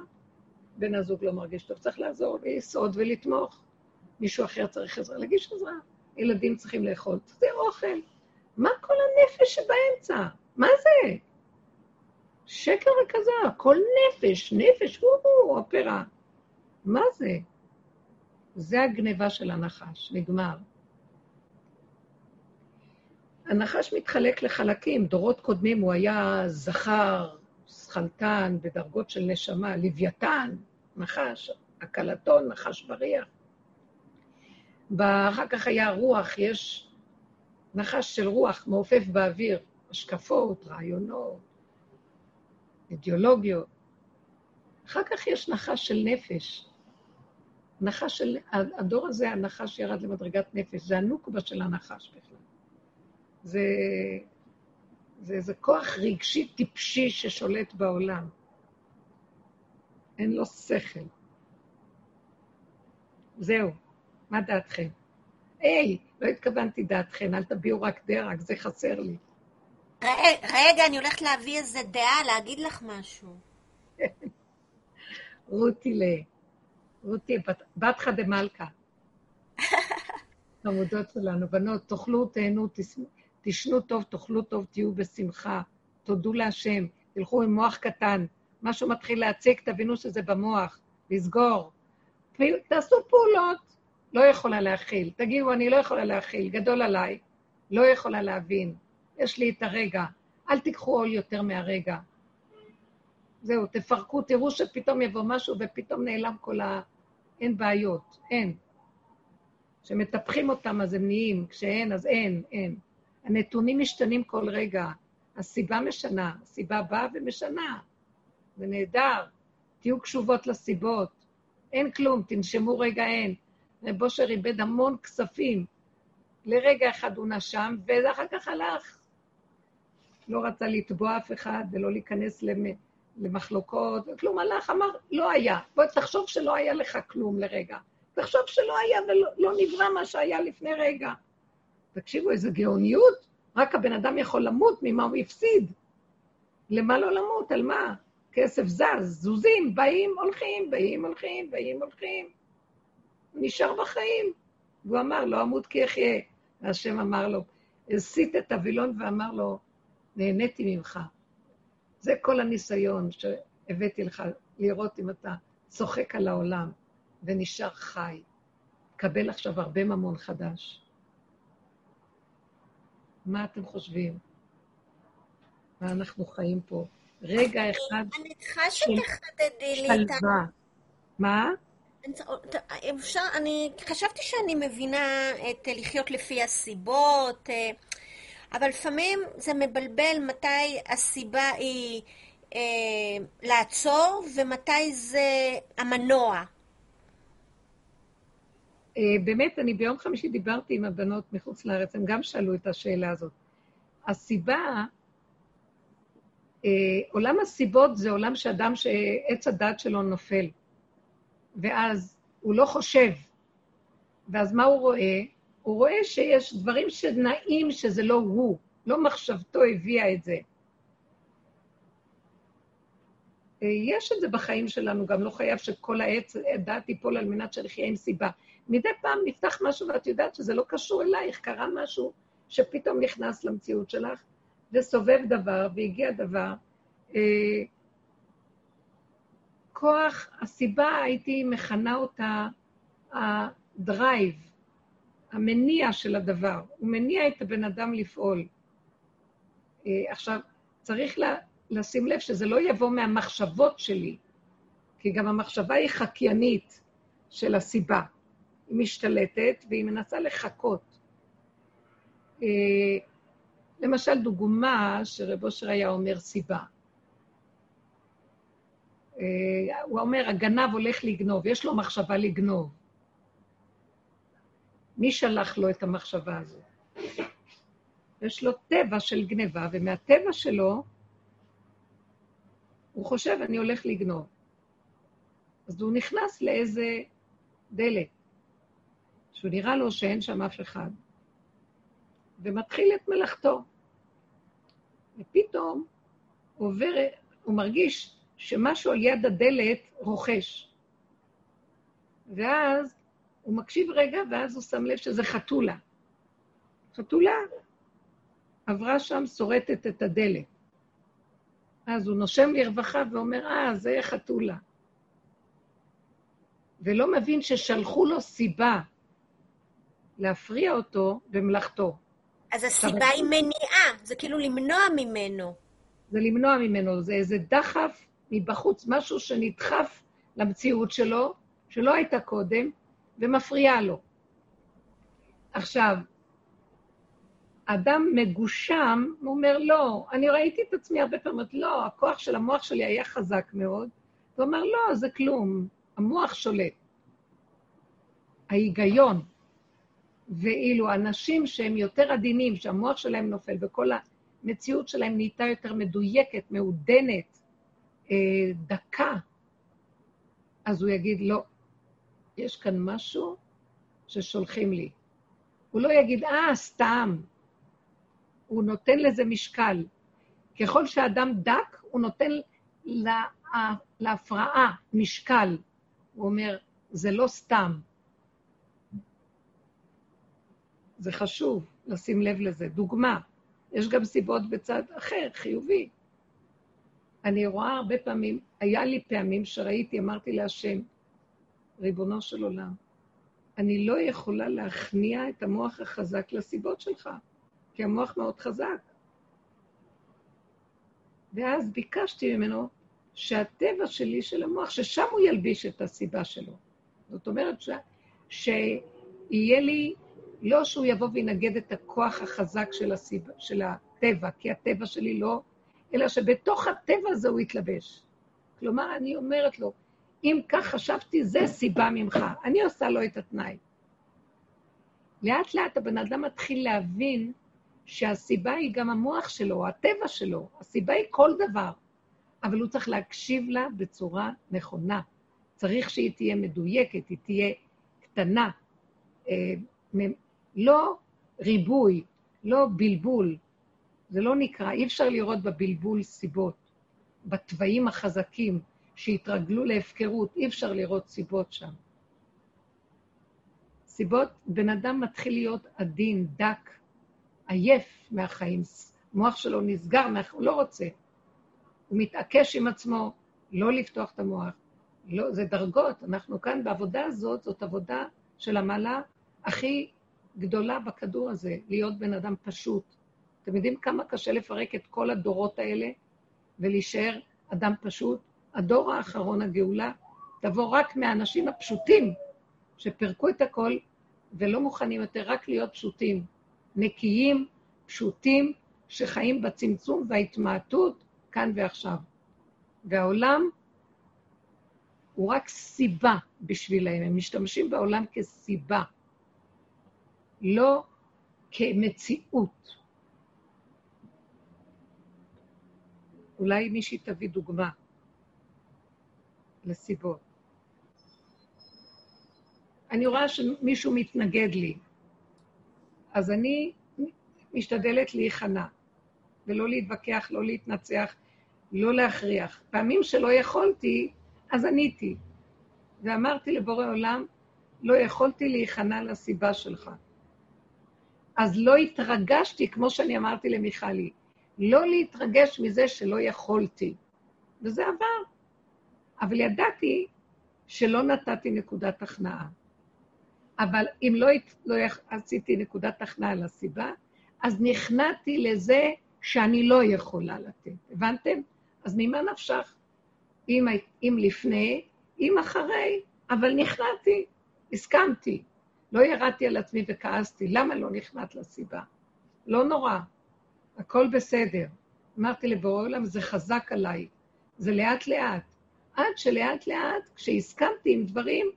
בן הזוג לא מרגיש טוב, צריך לעזור, לסעוד ולתמוך. מישהו אחר צריך עזרה, להגיש עזרה. ילדים צריכים לאכול, תחזיר אוכל. מה כל הנפש שבאמצע? מה זה? שקר כזה, הכל נפש, נפש, הוא אופרה. מה זה? זה הגניבה של הנחש, נגמר. הנחש מתחלק לחלקים. דורות קודמים הוא היה זכר, שכלתן, בדרגות של נשמה, לוויתן, נחש, הקלטון, נחש בריח. ואחר כך היה רוח, יש נחש של רוח מעופף באוויר, השקפות, רעיונות, אידיאולוגיות. אחר כך יש נחש של נפש. נחש של... הדור הזה, הנחש ירד למדרגת נפש, זה הנוקבה של הנחש בכלל. זה, זה איזה כוח רגשי טיפשי ששולט בעולם. אין לו שכל. זהו, מה דעתכם? היי, לא התכוונתי דעתכם, אל תביעו רק דרך, זה חסר לי. רגע, אני הולכת להביא איזה דעה, להגיד לך משהו. [laughs] רותי ל... רותי, בתך דמלכה. חמודות [laughs] שלנו, בנות, תאכלו, תהנו, תשנו טוב, תאכלו טוב, תהיו בשמחה, תודו להשם, תלכו עם מוח קטן. משהו מתחיל להציג, תבינו שזה במוח, לסגור. תעשו פעולות, לא יכולה להכיל. תגידו, אני לא יכולה להכיל, גדול עליי, לא יכולה להבין. יש לי את הרגע. אל תיקחו עול יותר מהרגע. זהו, תפרקו, תראו שפתאום יבוא משהו ופתאום נעלם כל ה... אין בעיות, אין. כשמטפחים אותם אז הם נהיים, כשאין אז אין, אין. הנתונים משתנים כל רגע, הסיבה משנה, הסיבה באה ומשנה. זה נהדר, תהיו קשובות לסיבות. אין כלום, תנשמו רגע אין. רב אושר איבד המון כספים. לרגע אחד הוא נשם, ואחר כך הלך. לא רצה לתבוע אף אחד ולא להיכנס למחלוקות, כלום הלך, אמר, לא היה. בוא תחשוב שלא היה לך כלום לרגע. תחשוב שלא היה ולא לא נברא מה שהיה לפני רגע. תקשיבו, איזו גאוניות. רק הבן אדם יכול למות ממה הוא הפסיד. למה לא למות? על מה? כסף זז, זוזים, באים, הולכים, באים, הולכים, באים, הולכים. הוא נשאר בחיים. והוא אמר, לא אמות כי אחיה. והשם אמר לו, הסיט את הווילון ואמר לו, נהניתי ממך. זה כל הניסיון שהבאתי לך, לראות אם אתה צוחק על העולם ונשאר חי. קבל עכשיו הרבה ממון חדש. מה אתם חושבים? מה אנחנו חיים פה? רגע אחד אני צריכה שתחדדי לי את ה... שלווה. מה? אפשר, אני חשבתי שאני מבינה את לחיות לפי הסיבות, אה, אבל לפעמים זה מבלבל מתי הסיבה היא אה, לעצור ומתי זה המנוע. אה, באמת, אני ביום חמישי דיברתי עם הבנות מחוץ לארץ, הם גם שאלו את השאלה הזאת. הסיבה, אה, עולם הסיבות זה עולם שאדם שעץ הדת שלו נופל, ואז הוא לא חושב. ואז מה הוא רואה? הוא רואה שיש דברים שנעים שזה לא הוא, לא מחשבתו הביאה את זה. אה, יש את זה בחיים שלנו, גם לא חייב שכל העץ דעת תיפול על מנת שנחיה עם סיבה. מדי פעם נפתח משהו ואת יודעת שזה לא קשור אלייך, קרה משהו שפתאום נכנס למציאות שלך, וסובב דבר, והגיע דבר. אה, כוח, הסיבה, הייתי מכנה אותה הדרייב, המניע של הדבר. הוא מניע את הבן אדם לפעול. אה, עכשיו, צריך לה, לשים לב שזה לא יבוא מהמחשבות שלי, כי גם המחשבה היא חקיינית של הסיבה. היא משתלטת והיא מנסה לחכות. אה, למשל, דוגמה שרב אושר היה אומר סיבה. אה, הוא אומר, הגנב הולך לגנוב, יש לו מחשבה לגנוב. מי שלח לו את המחשבה הזו? יש לו טבע של גניבה, ומהטבע שלו הוא חושב, אני הולך לגנוב. אז הוא נכנס לאיזה דלת. שהוא נראה לו שאין שם אף אחד, ומתחיל את מלאכתו. ופתאום הוא עובר, הוא מרגיש שמשהו על יד הדלת רוכש. ואז הוא מקשיב רגע, ואז הוא שם לב שזה חתולה. חתולה עברה שם, שורטת את הדלת. אז הוא נושם לרווחה ואומר, אה, זה חתולה. ולא מבין ששלחו לו סיבה להפריע אותו במלאכתו. אז הסיבה היא מניעה, זה כאילו למנוע ממנו. זה למנוע ממנו, זה איזה דחף מבחוץ, משהו שנדחף למציאות שלו, שלא הייתה קודם, ומפריעה לו. עכשיו, אדם מגושם, הוא אומר, לא, אני ראיתי את עצמי הרבה פעמים, לא, הכוח של המוח שלי היה חזק מאוד, הוא אומר, לא, זה כלום, המוח שולט. ההיגיון, ואילו אנשים שהם יותר עדינים, שהמוח שלהם נופל וכל המציאות שלהם נהייתה יותר מדויקת, מעודנת, אה, דקה, אז הוא יגיד, לא, יש כאן משהו ששולחים לי. הוא לא יגיד, אה, סתם. הוא נותן לזה משקל. ככל שאדם דק, הוא נותן לה, להפרעה משקל. הוא אומר, זה לא סתם. זה חשוב לשים לב לזה. דוגמה, יש גם סיבות בצד אחר, חיובי. אני רואה הרבה פעמים, היה לי פעמים שראיתי, אמרתי להשם, ריבונו של עולם, אני לא יכולה להכניע את המוח החזק לסיבות שלך, כי המוח מאוד חזק. ואז ביקשתי ממנו שהטבע שלי של המוח, ששם הוא ילביש את הסיבה שלו. זאת אומרת ש... שיהיה לי לא שהוא יבוא וינגד את הכוח החזק של, הסיב... של הטבע, כי הטבע שלי לא, אלא שבתוך הטבע הזה הוא יתלבש. כלומר, אני אומרת לו, אם כך חשבתי, זה סיבה ממך. אני עושה לו את התנאי. לאט לאט הבן אדם מתחיל להבין שהסיבה היא גם המוח שלו, הטבע שלו, הסיבה היא כל דבר, אבל הוא צריך להקשיב לה בצורה נכונה. צריך שהיא תהיה מדויקת, היא תהיה קטנה, אה, לא ריבוי, לא בלבול, זה לא נקרא, אי אפשר לראות בבלבול סיבות. בתוואים החזקים שהתרגלו להפקרות, אי אפשר לראות סיבות שם. סיבות, בן אדם מתחיל להיות עדין, דק, עייף מהחיים, המוח שלו נסגר, הוא לא רוצה. הוא מתעקש עם עצמו לא לפתוח את המוח. לא, זה דרגות, אנחנו כאן בעבודה הזאת, זאת עבודה של המעלה הכי גדולה בכדור הזה, להיות בן אדם פשוט. אתם יודעים כמה קשה לפרק את כל הדורות האלה ולהישאר אדם פשוט? הדור האחרון, הגאולה, תבוא רק מהאנשים הפשוטים שפירקו את הכל ולא מוכנים יותר רק להיות פשוטים, נקיים, פשוטים, שחיים בצמצום וההתמעטות כאן ועכשיו. והעולם הוא רק סיבה בשבילהם, הם משתמשים בעולם כסיבה, לא כמציאות. אולי מישהי תביא דוגמה לסיבות. אני רואה שמישהו מתנגד לי, אז אני משתדלת להיכנע, ולא להתווכח, לא להתנצח, לא להכריח. פעמים שלא יכולתי, אז עניתי. ואמרתי לבורא עולם, לא יכולתי להיכנע לסיבה שלך. אז לא התרגשתי, כמו שאני אמרתי למיכלי, לא להתרגש מזה שלא יכולתי. וזה עבר. אבל ידעתי שלא נתתי נקודת הכנעה. אבל אם לא, לא עשיתי נקודת הכנעה לסיבה, אז נכנעתי לזה שאני לא יכולה לתת. הבנתם? אז ממה נפשך? אם, אם לפני, אם אחרי, אבל נכנעתי, הסכמתי. לא ירדתי על עצמי וכעסתי, למה לא נכנעת לסיבה? לא נורא, הכל בסדר. אמרתי לבורא עולם, זה חזק עליי, זה לאט-לאט. עד שלאט-לאט, כשהסכמתי עם דברים,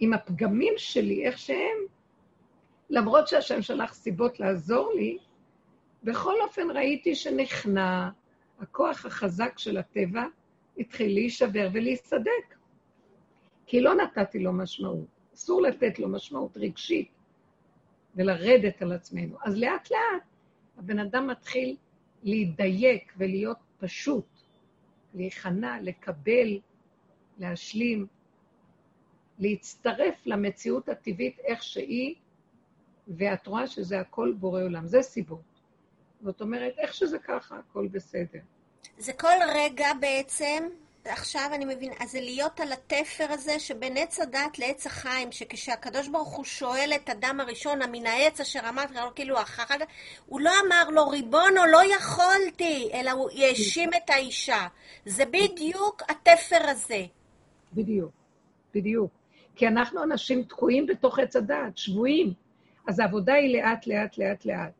עם הפגמים שלי, איך שהם, למרות שהשם שלח סיבות לעזור לי, בכל אופן ראיתי שנכנע, הכוח החזק של הטבע התחיל להישבר ולהיסדק. כי לא נתתי לו משמעות. אסור לתת לו משמעות רגשית ולרדת על עצמנו. אז לאט לאט הבן אדם מתחיל להידייק ולהיות פשוט, להיכנע, לקבל, להשלים, להצטרף למציאות הטבעית איך שהיא, ואת רואה שזה הכל בורא עולם. זה סיבות. זאת אומרת, איך שזה ככה, הכל בסדר. זה כל רגע בעצם, עכשיו אני מבינה, אז זה להיות על התפר הזה שבין עץ הדת לעץ החיים, שכשהקדוש ברוך הוא שואל את אדם הראשון, המן העץ אשר אמרת, כאילו אחר כך, הוא לא אמר לו, ריבונו, לא יכולתי, אלא הוא האשים את האישה. זה בדיוק התפר הזה. בדיוק, בדיוק. כי אנחנו אנשים תקועים בתוך עץ הדת, שבויים. אז העבודה היא לאט, לאט, לאט, לאט.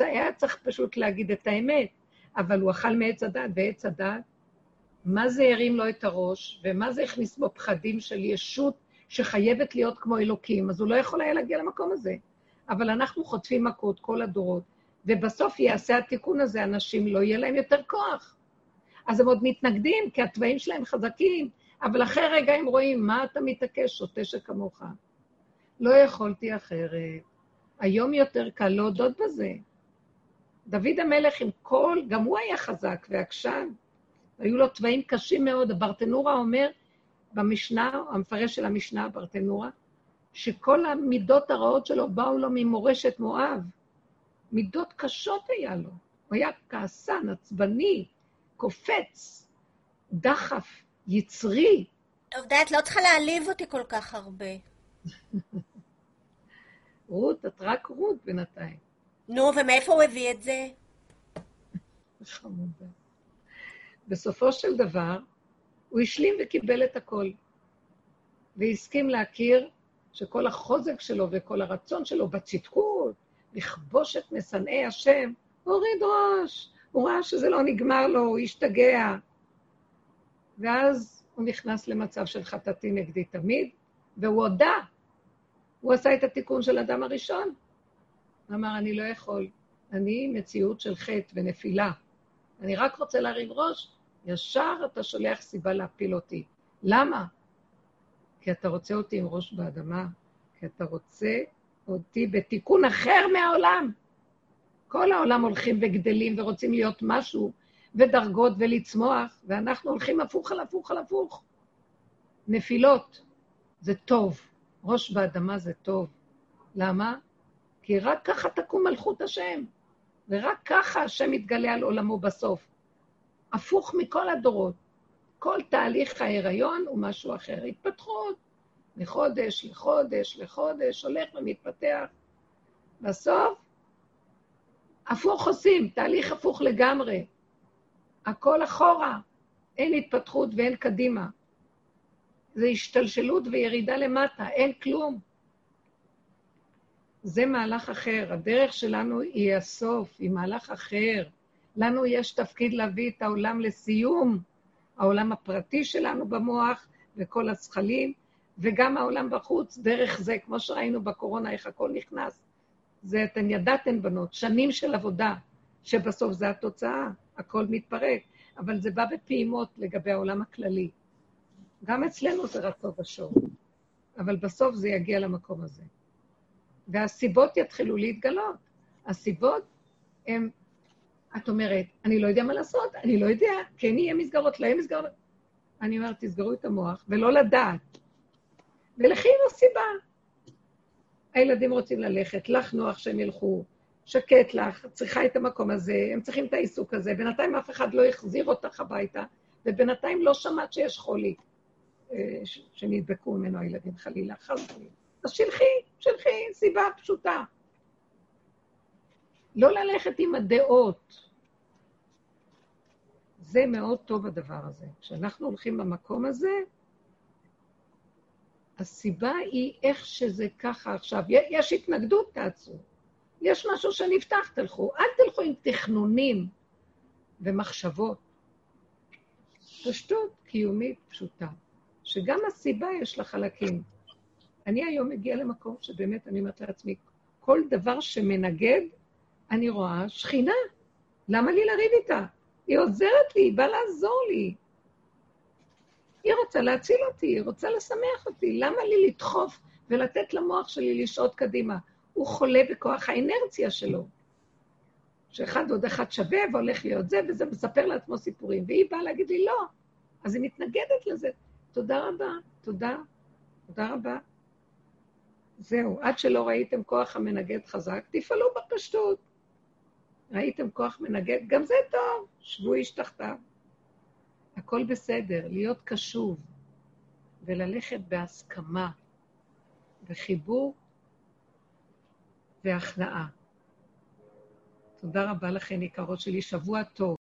היה צריך פשוט להגיד את האמת, אבל הוא אכל מעץ הדת, ועץ הדת, מה זה הרים לו את הראש, ומה זה הכניס בו פחדים של ישות שחייבת להיות כמו אלוקים, אז הוא לא יכול היה להגיע למקום הזה. אבל אנחנו חוטפים מכות כל הדורות, ובסוף יעשה התיקון הזה, אנשים לא יהיה להם יותר כוח. אז הם עוד מתנגדים, כי התוואים שלהם חזקים, אבל אחרי רגע הם רואים, מה אתה מתעקש, שוטה שכמוך? לא יכולתי אחרת. היום יותר קל להודות בזה. דוד המלך עם כל, גם הוא היה חזק ועקשן, היו לו תוואים קשים מאוד. הברטנורה אומר במשנה, המפרש של המשנה, הברטנורה, שכל המידות הרעות שלו באו לו ממורשת מואב. מידות קשות היה לו. הוא היה כעסן, עצבני, קופץ, דחף, יצרי. טוב, די, את לא צריכה להעליב אותי כל כך הרבה. [laughs] רות, את רק רות בינתיים. נו, ומאיפה הוא הביא את זה? [laughs] חמודה. בסופו של דבר, הוא השלים וקיבל את הכל. והסכים להכיר שכל החוזק שלו וכל הרצון שלו בצדקות, לכבוש את משנאי השם, הוריד ראש. הוא ראה שזה לא נגמר לו, הוא השתגע. ואז הוא נכנס למצב של חטאתי נגדי תמיד, והוא הודה. הוא עשה את התיקון של אדם הראשון. אמר, אני לא יכול, אני מציאות של חטא ונפילה. אני רק רוצה להרים ראש, ישר אתה שולח סיבה להפיל אותי. למה? כי אתה רוצה אותי עם ראש באדמה, כי אתה רוצה אותי בתיקון אחר מהעולם. כל העולם הולכים וגדלים ורוצים להיות משהו, ודרגות ולצמוח, ואנחנו הולכים הפוך על הפוך על הפוך. נפילות, זה טוב. ראש באדמה זה טוב. למה? כי רק ככה תקום מלכות השם, ורק ככה השם יתגלה על עולמו בסוף. הפוך מכל הדורות. כל תהליך ההיריון הוא משהו אחר. התפתחות, מחודש לחודש לחודש, הולך ומתפתח. בסוף, הפוך עושים, תהליך הפוך לגמרי. הכל אחורה, אין התפתחות ואין קדימה. זה השתלשלות וירידה למטה, אין כלום. זה מהלך אחר. הדרך שלנו היא הסוף, היא מהלך אחר. לנו יש תפקיד להביא את העולם לסיום, העולם הפרטי שלנו במוח וכל הזכלים, וגם העולם בחוץ, דרך זה, כמו שראינו בקורונה, איך הכל נכנס. זה אתן ידעתן, בנות, שנים של עבודה, שבסוף זה התוצאה, הכל מתפרק, אבל זה בא בפעימות לגבי העולם הכללי. גם אצלנו זה רצו בשור, אבל בסוף זה יגיע למקום הזה. והסיבות יתחילו להתגלות. הסיבות הן, את אומרת, אני לא יודע מה לעשות, אני לא יודע, כן יהיה מסגרות, לא יהיה מסגרות. אני אומרת, תסגרו את המוח, ולא לדעת. ולכי עם הסיבה. הילדים רוצים ללכת, לך נוח שהם ילכו, שקט לך, צריכה את המקום הזה, הם צריכים את העיסוק הזה, בינתיים אף אחד לא יחזיר אותך הביתה, ובינתיים לא שמעת שיש חולי, אה, שנדבקו ממנו הילדים, חלילה, חס וחלילה. אז שלחי, שלחי, סיבה פשוטה. לא ללכת עם הדעות. זה מאוד טוב הדבר הזה. כשאנחנו הולכים במקום הזה, הסיבה היא איך שזה ככה עכשיו. יש התנגדות, תעצרו. יש משהו שנפתח, תלכו. אל תלכו עם תכנונים ומחשבות. פשטות קיומית פשוטה, שגם הסיבה יש לה חלקים. אני היום מגיעה למקום שבאמת אני אומרת לעצמי, כל דבר שמנגד, אני רואה שכינה. למה לי לריב איתה? היא עוזרת לי, היא באה לעזור לי. היא רוצה להציל אותי, היא רוצה לשמח אותי. למה לי לדחוף ולתת למוח שלי לשעות קדימה? הוא חולה בכוח האנרציה שלו. שאחד עוד אחד שווה והולך להיות זה, וזה מספר לעצמו סיפורים. והיא באה להגיד לי, לא. אז היא מתנגדת לזה. תודה רבה, תודה, תודה רבה. זהו, עד שלא ראיתם כוח המנגד חזק, תפעלו בפשטות. ראיתם כוח מנגד, גם זה טוב, שבו איש תחתיו. הכל בסדר, להיות קשוב וללכת בהסכמה, וחיבור והכנעה. תודה רבה לכן, יקרות שלי, שבוע טוב.